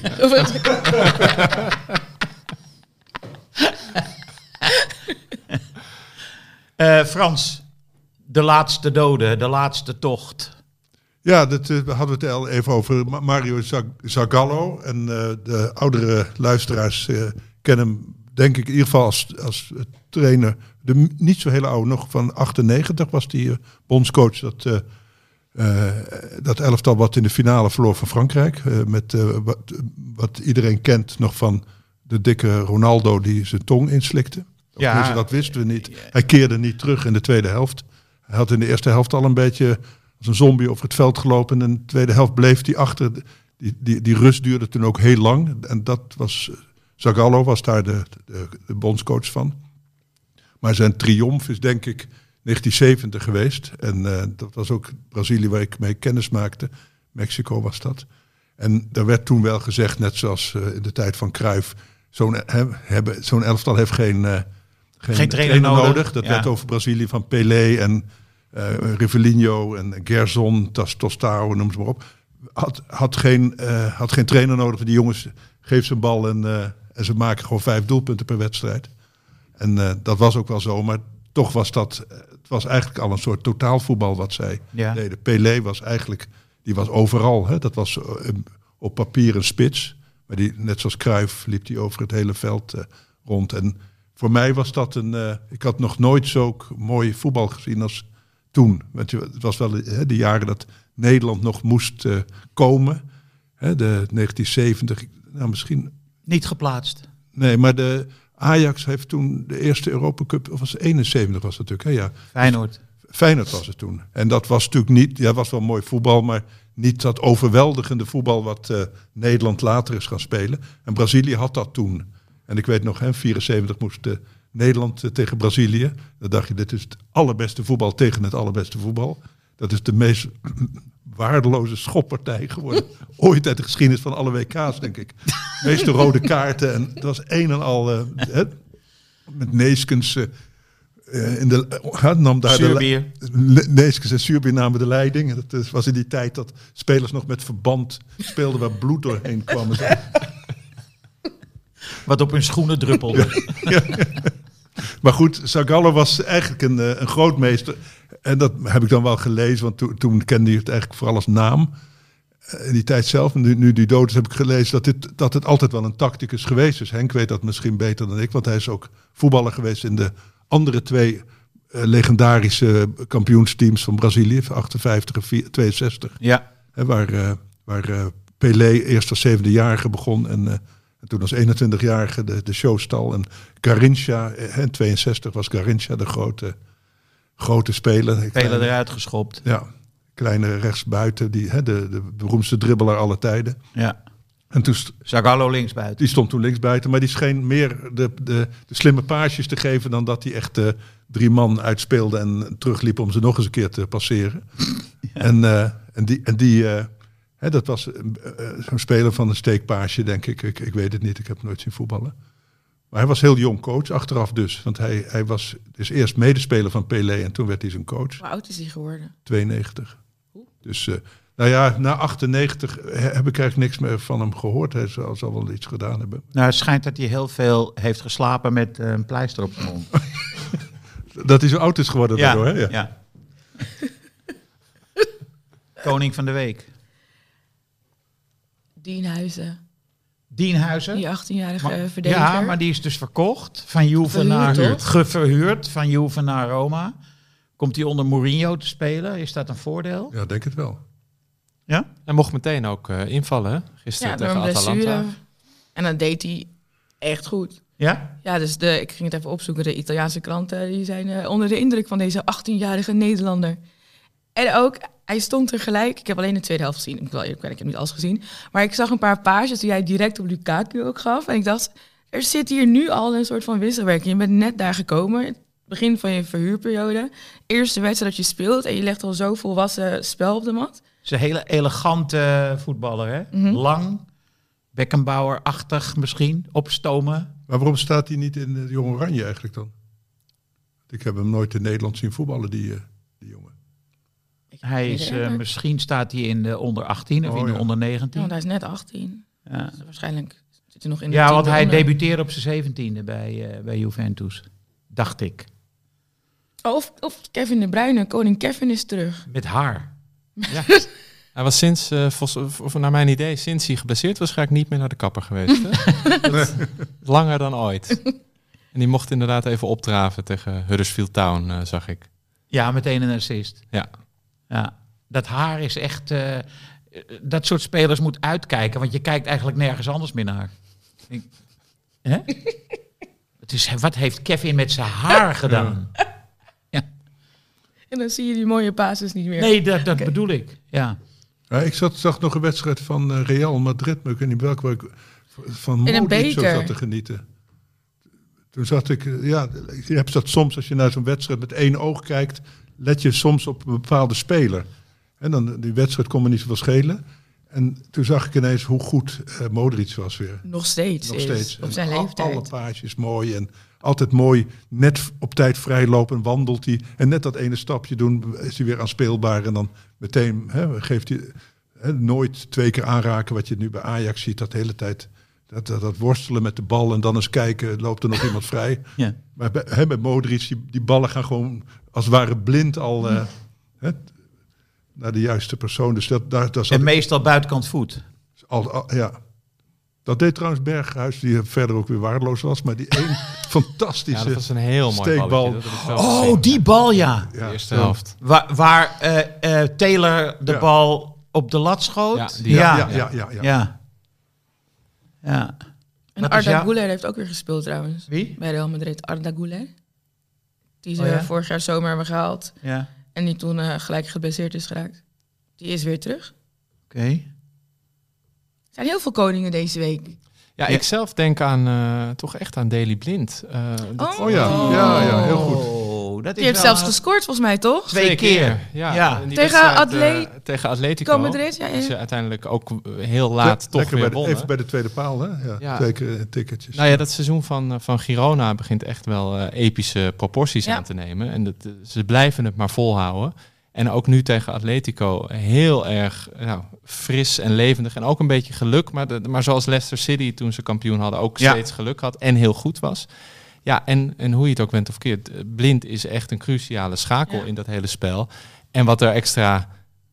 S2: Eh, Frans, de laatste dode, de laatste tocht.
S4: Ja, dat, eh, we hadden het al even over Ma- Mario Zag- Zagallo. En eh, de oudere luisteraars eh, kennen hem, denk ik, in ieder geval als, als trainer. De, niet zo hele oude, nog van 98 was die bondscoach. Dat, eh, dat elftal wat in de finale verloor van Frankrijk. met wat, wat iedereen kent nog van de dikke Ronaldo die zijn tong inslikte.
S2: Ja.
S4: dat wisten we niet. Hij keerde niet terug in de tweede helft. Hij had in de eerste helft al een beetje als een zombie over het veld gelopen. En in de tweede helft bleef hij achter. Die, die, die rust duurde toen ook heel lang. En dat was. Zagallo was daar de, de, de bondscoach van. Maar zijn triomf is denk ik 1970 geweest. En eh, dat was ook Brazilië waar ik mee kennis maakte. Mexico was dat. En er werd toen wel gezegd, net zoals eh, in de tijd van Cruijff... zo'n he- hebben- zo'n elftal heeft geen, eh, geen,
S2: Geen trainer nodig.
S4: Dat
S2: Ja.
S4: werd over Brazilië van Pelé en eh Rivellino en Gerson, Tostao, noem ze maar op. Had, had, geen, eh, had geen trainer nodig. Die jongens geef ze een bal en, eh, en ze maken gewoon vijf doelpunten per wedstrijd. En dat was ook wel zo, maar toch was dat, het was eigenlijk al een soort totaalvoetbal wat zij
S2: Ja.
S4: deden. Pelé was eigenlijk, die was overal. Hè? Dat was op papier een spits. Maar die, net zoals Cruijff liep hij over het hele veld rond. En voor mij was dat een, eh, ik had nog nooit zo mooi voetbal gezien als toen. Want je- het was wel hè, de jaren dat Nederland nog moest eh, komen. Hè, de 1970, nou misschien
S2: Niet geplaatst.
S4: Nee, maar de Ajax heeft toen de eerste Europa Cup, of was het 71 was het natuurlijk, hè? ja.
S2: Feyenoord.
S4: Feyenoord was het toen. En dat was natuurlijk niet, ja, was wel mooi voetbal, maar niet dat overweldigende voetbal wat eh, Nederland later is gaan spelen. En Brazilië had dat toen. En ik weet nog, hè, 74 moest eh, Nederland eh, tegen Brazilië. Dan dacht je, dit is het allerbeste voetbal tegen het allerbeste voetbal. Dat is de meest waardeloze schoppartij geworden. Ooit uit de geschiedenis van alle WK's, denk ik. De meeste rode kaarten. En dat was een en al eh, hè, met Neeskens eh, in de, uh, nam daar de,
S2: Surbier.
S4: Le- Neeskens en Surbier namen de leiding. Dat is- was in die tijd dat spelers nog met verband speelden waar bloed doorheen kwam.
S2: Wat op hun schoenen druppelde.
S4: Maar goed, Zagallo was eigenlijk een, eh, een grootmeester. En dat heb ik dan wel gelezen, want toen, toen kende hij het eigenlijk vooral als naam. Eh, In die tijd zelf, en nu, nu die dood is, heb ik gelezen dat, dit, dat het altijd wel een tacticus geweest is. Henk weet dat misschien beter dan ik, want hij is ook voetballer geweest in de andere twee eh, legendarische kampioensteams van Brazilië, van 58 en 4 62.
S2: Ja.
S4: Hè, waar eh, waar eh, Pelé eerst als zevende-jarige begon en, eh, en toen als 21-jarige de, de show stal. En Garincha, eh, in 62 was Garincha de grote, grote speler. Kleine-
S2: eruit geschopt.
S4: Ja, kleine rechtsbuiten, die, hè, de, de beroemdste dribbelaar aller tijden.
S2: Ja.
S4: En toen,
S2: Zagallo linksbuiten.
S4: die stond toen linksbuiten, maar die scheen meer de, de, de slimme paasjes te geven dan dat hij echt eh, drie man uitspeelde en terugliep om ze nog eens een keer te passeren. En, eh, en die, en die hè, dat was eh, eh, zo'n speler van een steekpaasje, denk ik. ik. Ik weet het niet, ik heb hem nooit zien voetballen. Maar hij was heel jong coach, achteraf dus. Want hij, hij was dus eerst medespeler van Pelé en toen werd hij zijn coach.
S1: Hoe oud is hij geworden?
S4: 92. Dus, eh, nou ja, na 98 heb ik eigenlijk niks meer van hem gehoord. Hij zal, zal wel iets gedaan hebben.
S2: Nou, het schijnt dat hij heel veel heeft geslapen met eh, een pleister op zijn mond.
S4: Dat hij zo oud is geworden daardoor, hè? Ja.
S2: ja. Koning van de Week.
S1: Dienhuizen,
S2: Dienhuizen.
S1: die 18-jarige
S2: Maar-
S1: verdediger.
S2: ja, maar die is dus verkocht. Van Juve
S1: Verhuurd,
S2: naar...
S1: toch?
S2: Geverhuurd van Juve naar Roma. Komt hij onder Mourinho te spelen? Is dat een voordeel?
S4: Ja, denk het wel.
S2: Ja?
S5: En mocht meteen ook eh, invallen, hè? Gisteren
S1: ja,
S5: tegen
S1: een blessure.
S5: Atalanta.
S1: En dat deed hij echt goed.
S2: Ja?
S1: Ja, dus de, ik ging het even opzoeken. De Italiaanse kranten die zijn eh, onder de indruk van deze 18-jarige Nederlander. En ook, hij stond tegelijk. Ik heb alleen de tweede helft gezien. Ik wel ik heb niet alles gezien. Maar ik zag een paar pages die hij direct op Lukaku ook gaf. En ik dacht, er zit hier nu al een soort van wisselwerking. Je bent net daar gekomen. Het begin van je verhuurperiode. Eerste wedstrijd dat je speelt. En je legt al zo volwassen spel op de mat.
S2: is een hele elegante voetballer, hè?
S1: Mhm.
S2: Lang, Beckenbauer-achtig misschien, opstomen.
S4: Maar waarom staat hij niet in de Jong Oranje eigenlijk dan? Ik heb hem nooit in Nederland zien voetballen, die, eh, die jongen.
S2: Hij is, eh, misschien staat hij in de onder 18 of
S4: Oh,
S2: in de
S4: ja.
S2: onder
S1: Ja,
S2: 19.
S1: want hij is net 18.
S2: Ja,
S1: Dus waarschijnlijk zit hij nog in de
S2: ja want hij
S1: onder.
S2: debuteerde op zijn 17e bij, eh, bij Juventus. Dacht ik.
S1: Oh, Of, of Kevin de Bruyne, koning Kevin is terug.
S2: Met haar.
S5: Hij was sinds, eh, of naar mijn idee, sinds hij geblesseerd was, ga ik niet meer naar de kapper geweest. Hè? Langer dan ooit. En die mocht inderdaad even opdraven tegen Huddersfield Town, zag ik.
S2: Ja, meteen een assist.
S5: Ja.
S2: Ja. Dat haar is echt... eh, dat soort spelers moet uitkijken, want je kijkt eigenlijk nergens anders meer naar. Ik- Hè? Het is, wat heeft Kevin met zijn haar gedaan?
S1: En dan zie je die mooie basis niet meer.
S2: Nee, dat, dat bedoel ik. Ja.
S4: Ja, ik zat, zag nog een wedstrijd van eh, Real Madrid, maar ik weet niet welke, van
S1: In een
S4: Modric zo zat te genieten. Toen zat ik, eh, ja, je hebt dat soms als je naar zo'n wedstrijd met één oog kijkt, let je soms op een bepaalde speler. En dan die wedstrijd kon me niet zoveel schelen. En toen zag ik ineens hoe goed eh Modric was weer.
S1: Nog steeds.
S4: Nog steeds.
S1: Op zijn
S4: al-
S1: leeftijd.
S4: Alle paasjes mooi en altijd mooi. Net op tijd vrijlopen, wandelt hij. En net dat ene stapje doen, is hij weer aanspeelbaar. En dan meteen hè, geeft hij hè, nooit twee keer aanraken. Wat je nu bij Ajax ziet, dat de hele tijd. Dat, dat, dat worstelen met de bal en dan eens kijken, loopt er nog iemand vrij.
S2: Ja.
S4: Maar bij, hè, met Modric, die, die ballen gaan gewoon als het ware blind al eh, hè, naar de juiste persoon. Dus dat, daar, zat
S2: En meestal buitenkant voet.
S4: al, al- ja. Dat deed trouwens Berghuis, die verder ook weer waardeloos was. Maar die één fantastische...
S5: Ja, dat was een heel mooi
S4: steekbal.
S5: Dat gezien.
S2: Oh, die bal, ja.
S5: De eerste
S4: ja.
S5: helft.
S2: Waar, waar eh, eh, Taylor de
S4: Ja.
S2: bal op de lat schoot.
S5: Ja, die-
S2: ja.
S4: Ja,
S2: ja.
S4: ja, ja.
S1: En
S2: Wat
S1: Arda
S2: jou-
S1: Güler heeft ook weer gespeeld trouwens.
S2: Wie?
S1: Bij Real Madrid. Arda Güler. Die ze
S2: Oh ja?
S1: vorig jaar zomer hebben gehaald.
S2: Ja.
S1: En die toen eh, gelijk geblesseerd is geraakt. Die is weer terug.
S2: Oké.
S1: Er zijn heel veel koningen deze week.
S5: Ja, ik zelf denk aan, eh, toch echt aan Daily Blind. Eh, dat-
S4: Oh ja, ja, ja, heel goed.
S2: Dat
S1: heeft
S2: wel
S1: zelfs
S2: een-
S1: gescoord volgens mij, toch?
S2: Twee keer.
S5: Ja,
S1: Tegen
S5: eh, tegen Atletico.
S1: Madrid, ja,
S5: ze uiteindelijk ook heel laat toch
S4: Lekker
S5: weer
S4: bij de,
S5: wonnen.
S4: even bij de tweede paal, hè? Ja,
S5: Ja.
S4: Twee keer eh, ticketjes.
S5: Nou ja, dat seizoen van, eh, van Girona begint echt wel epische proporties
S1: Ja.
S5: aan te nemen. En dat, ze blijven het maar volhouden. En ook nu tegen Atletico heel erg nou, fris en levendig. En ook een beetje geluk. Maar, de, maar zoals Leicester City toen ze kampioen hadden ook
S2: Ja.
S5: steeds geluk had. En heel goed was. Ja, en, en hoe je het ook bent of keert. eh, Blind is echt een cruciale schakel
S1: Ja.
S5: in dat hele spel. En wat er extra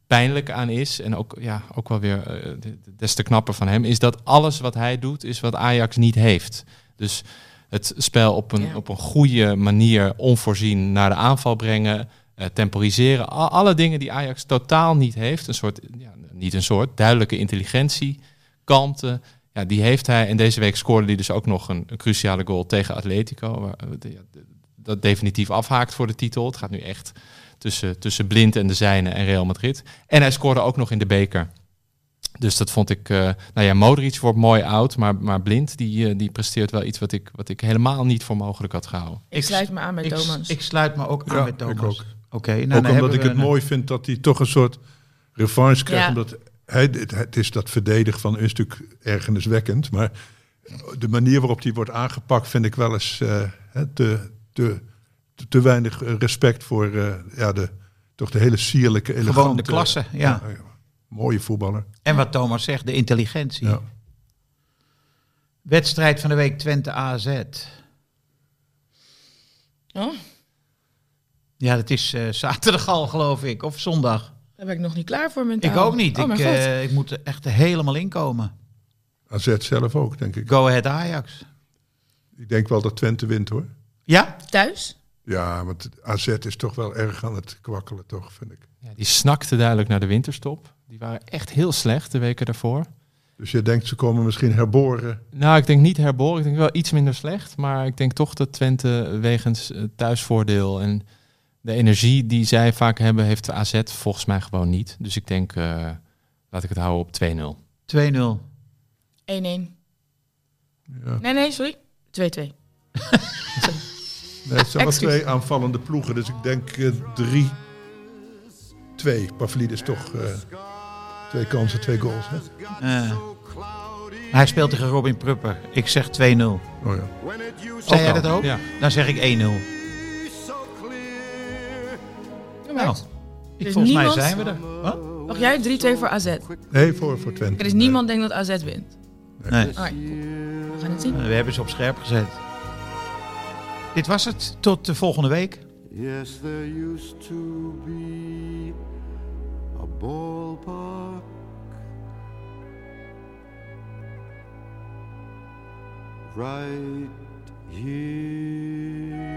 S5: pijnlijk aan is, en ook, ja, ook wel weer de- des te knapper van hem, is dat alles wat hij doet, is wat Ajax niet heeft. Dus het spel op een,
S1: Ja.
S5: op een goede manier onvoorzien naar de aanval brengen, eh, temporiseren. Al- alle dingen die Ajax totaal niet heeft. Een soort, ja, niet een soort, duidelijke intelligentie, kalmte. Ja, die heeft hij. En deze week scoorde hij dus ook nog een, een cruciale goal tegen Atletico. Waar, eh, de- ja, de- dat definitief afhaakt voor de titel. Het gaat nu echt tussen, tussen Blind en de Zijne en Real Madrid. En hij scoorde ook nog in de beker. Dus dat vond ik... eh, nou ja, Modric wordt mooi oud, maar, maar Blind die, eh, die presteert wel iets wat ik, wat ik helemaal niet voor mogelijk had gehouden.
S1: Ik sluit me aan
S2: Ik,
S1: Thomas.
S2: ik sluit me ook aan
S4: Ja,
S2: met
S4: ik
S2: Thomas.
S4: ook.
S2: Oké, nou,
S4: ook
S2: dan
S4: omdat ik het
S2: een-
S4: mooi vind dat hij toch een soort revanche krijgt.
S1: Ja.
S4: Omdat het, het is dat verdedigen van een stuk ergerniswekkend. Maar de manier waarop hij wordt aangepakt vind ik wel eens eh, hè, te, te, te, te weinig respect voor eh, ja, de, toch de hele sierlijke, elegante...
S2: Gewoon de klasse, ja.
S4: mooie voetballer.
S2: En wat Thomas zegt, de intelligentie.
S4: Ja.
S2: Wedstrijd van de week Twente AZ.
S1: Oh,
S2: Ja, dat is eh, zaterdag al, geloof ik. Of zondag.
S1: Daar ben ik nog niet klaar voor mentaal.
S2: Ik ook niet.
S1: Oh,
S2: ik, eh, ik moet er echt helemaal inkomen.
S4: AZ zelf ook, denk ik.
S2: Go ahead Ajax.
S4: Ik denk wel dat Twente wint, hoor.
S2: Ja?
S1: Thuis?
S4: Ja, want AZ is toch wel erg aan het kwakkelen, toch, vind ik.
S5: Ja, die snakte duidelijk naar de winterstop. Die waren echt heel slecht de weken daarvoor.
S4: Dus je denkt, ze komen misschien herboren.
S5: Nou, ik denk niet herboren. Ik denk wel iets minder slecht. Maar ik denk toch dat Twente wegens eh, thuisvoordeel en de energie die zij vaak hebben, heeft de AZ volgens mij gewoon niet. Dus ik denk, eh, laat ik het houden op 2-0.
S2: 2-0.
S1: 1-1.
S4: Ja.
S1: Nee, nee, sorry. 2-2.
S4: Nee, het zijn wel twee aanvallende ploegen, dus ik denk eh, drie, twee. Pavlidis toch... eh, Twee kansen, twee goals. Hè?
S2: Eh, hij speelt tegen Robin Prupper. Ik zeg 2-0.
S4: Oh ja.
S2: Zei jij dat ook?
S5: Ja.
S2: Dan zeg ik 1-0. Nou, ik, volgens mij
S1: niemand-
S2: zijn we er. Wat?
S1: Mag jij 3-2 voor AZ? Er
S4: Nee, voor, voor Twente.
S1: is niemand denkt dat AZ wint.
S2: Nee.
S1: Alright, goed. We gaan het zien.
S2: We hebben ze op scherp gezet. Dit was het. Tot de volgende week.
S3: Yes, there used to be a ballpark. Right here.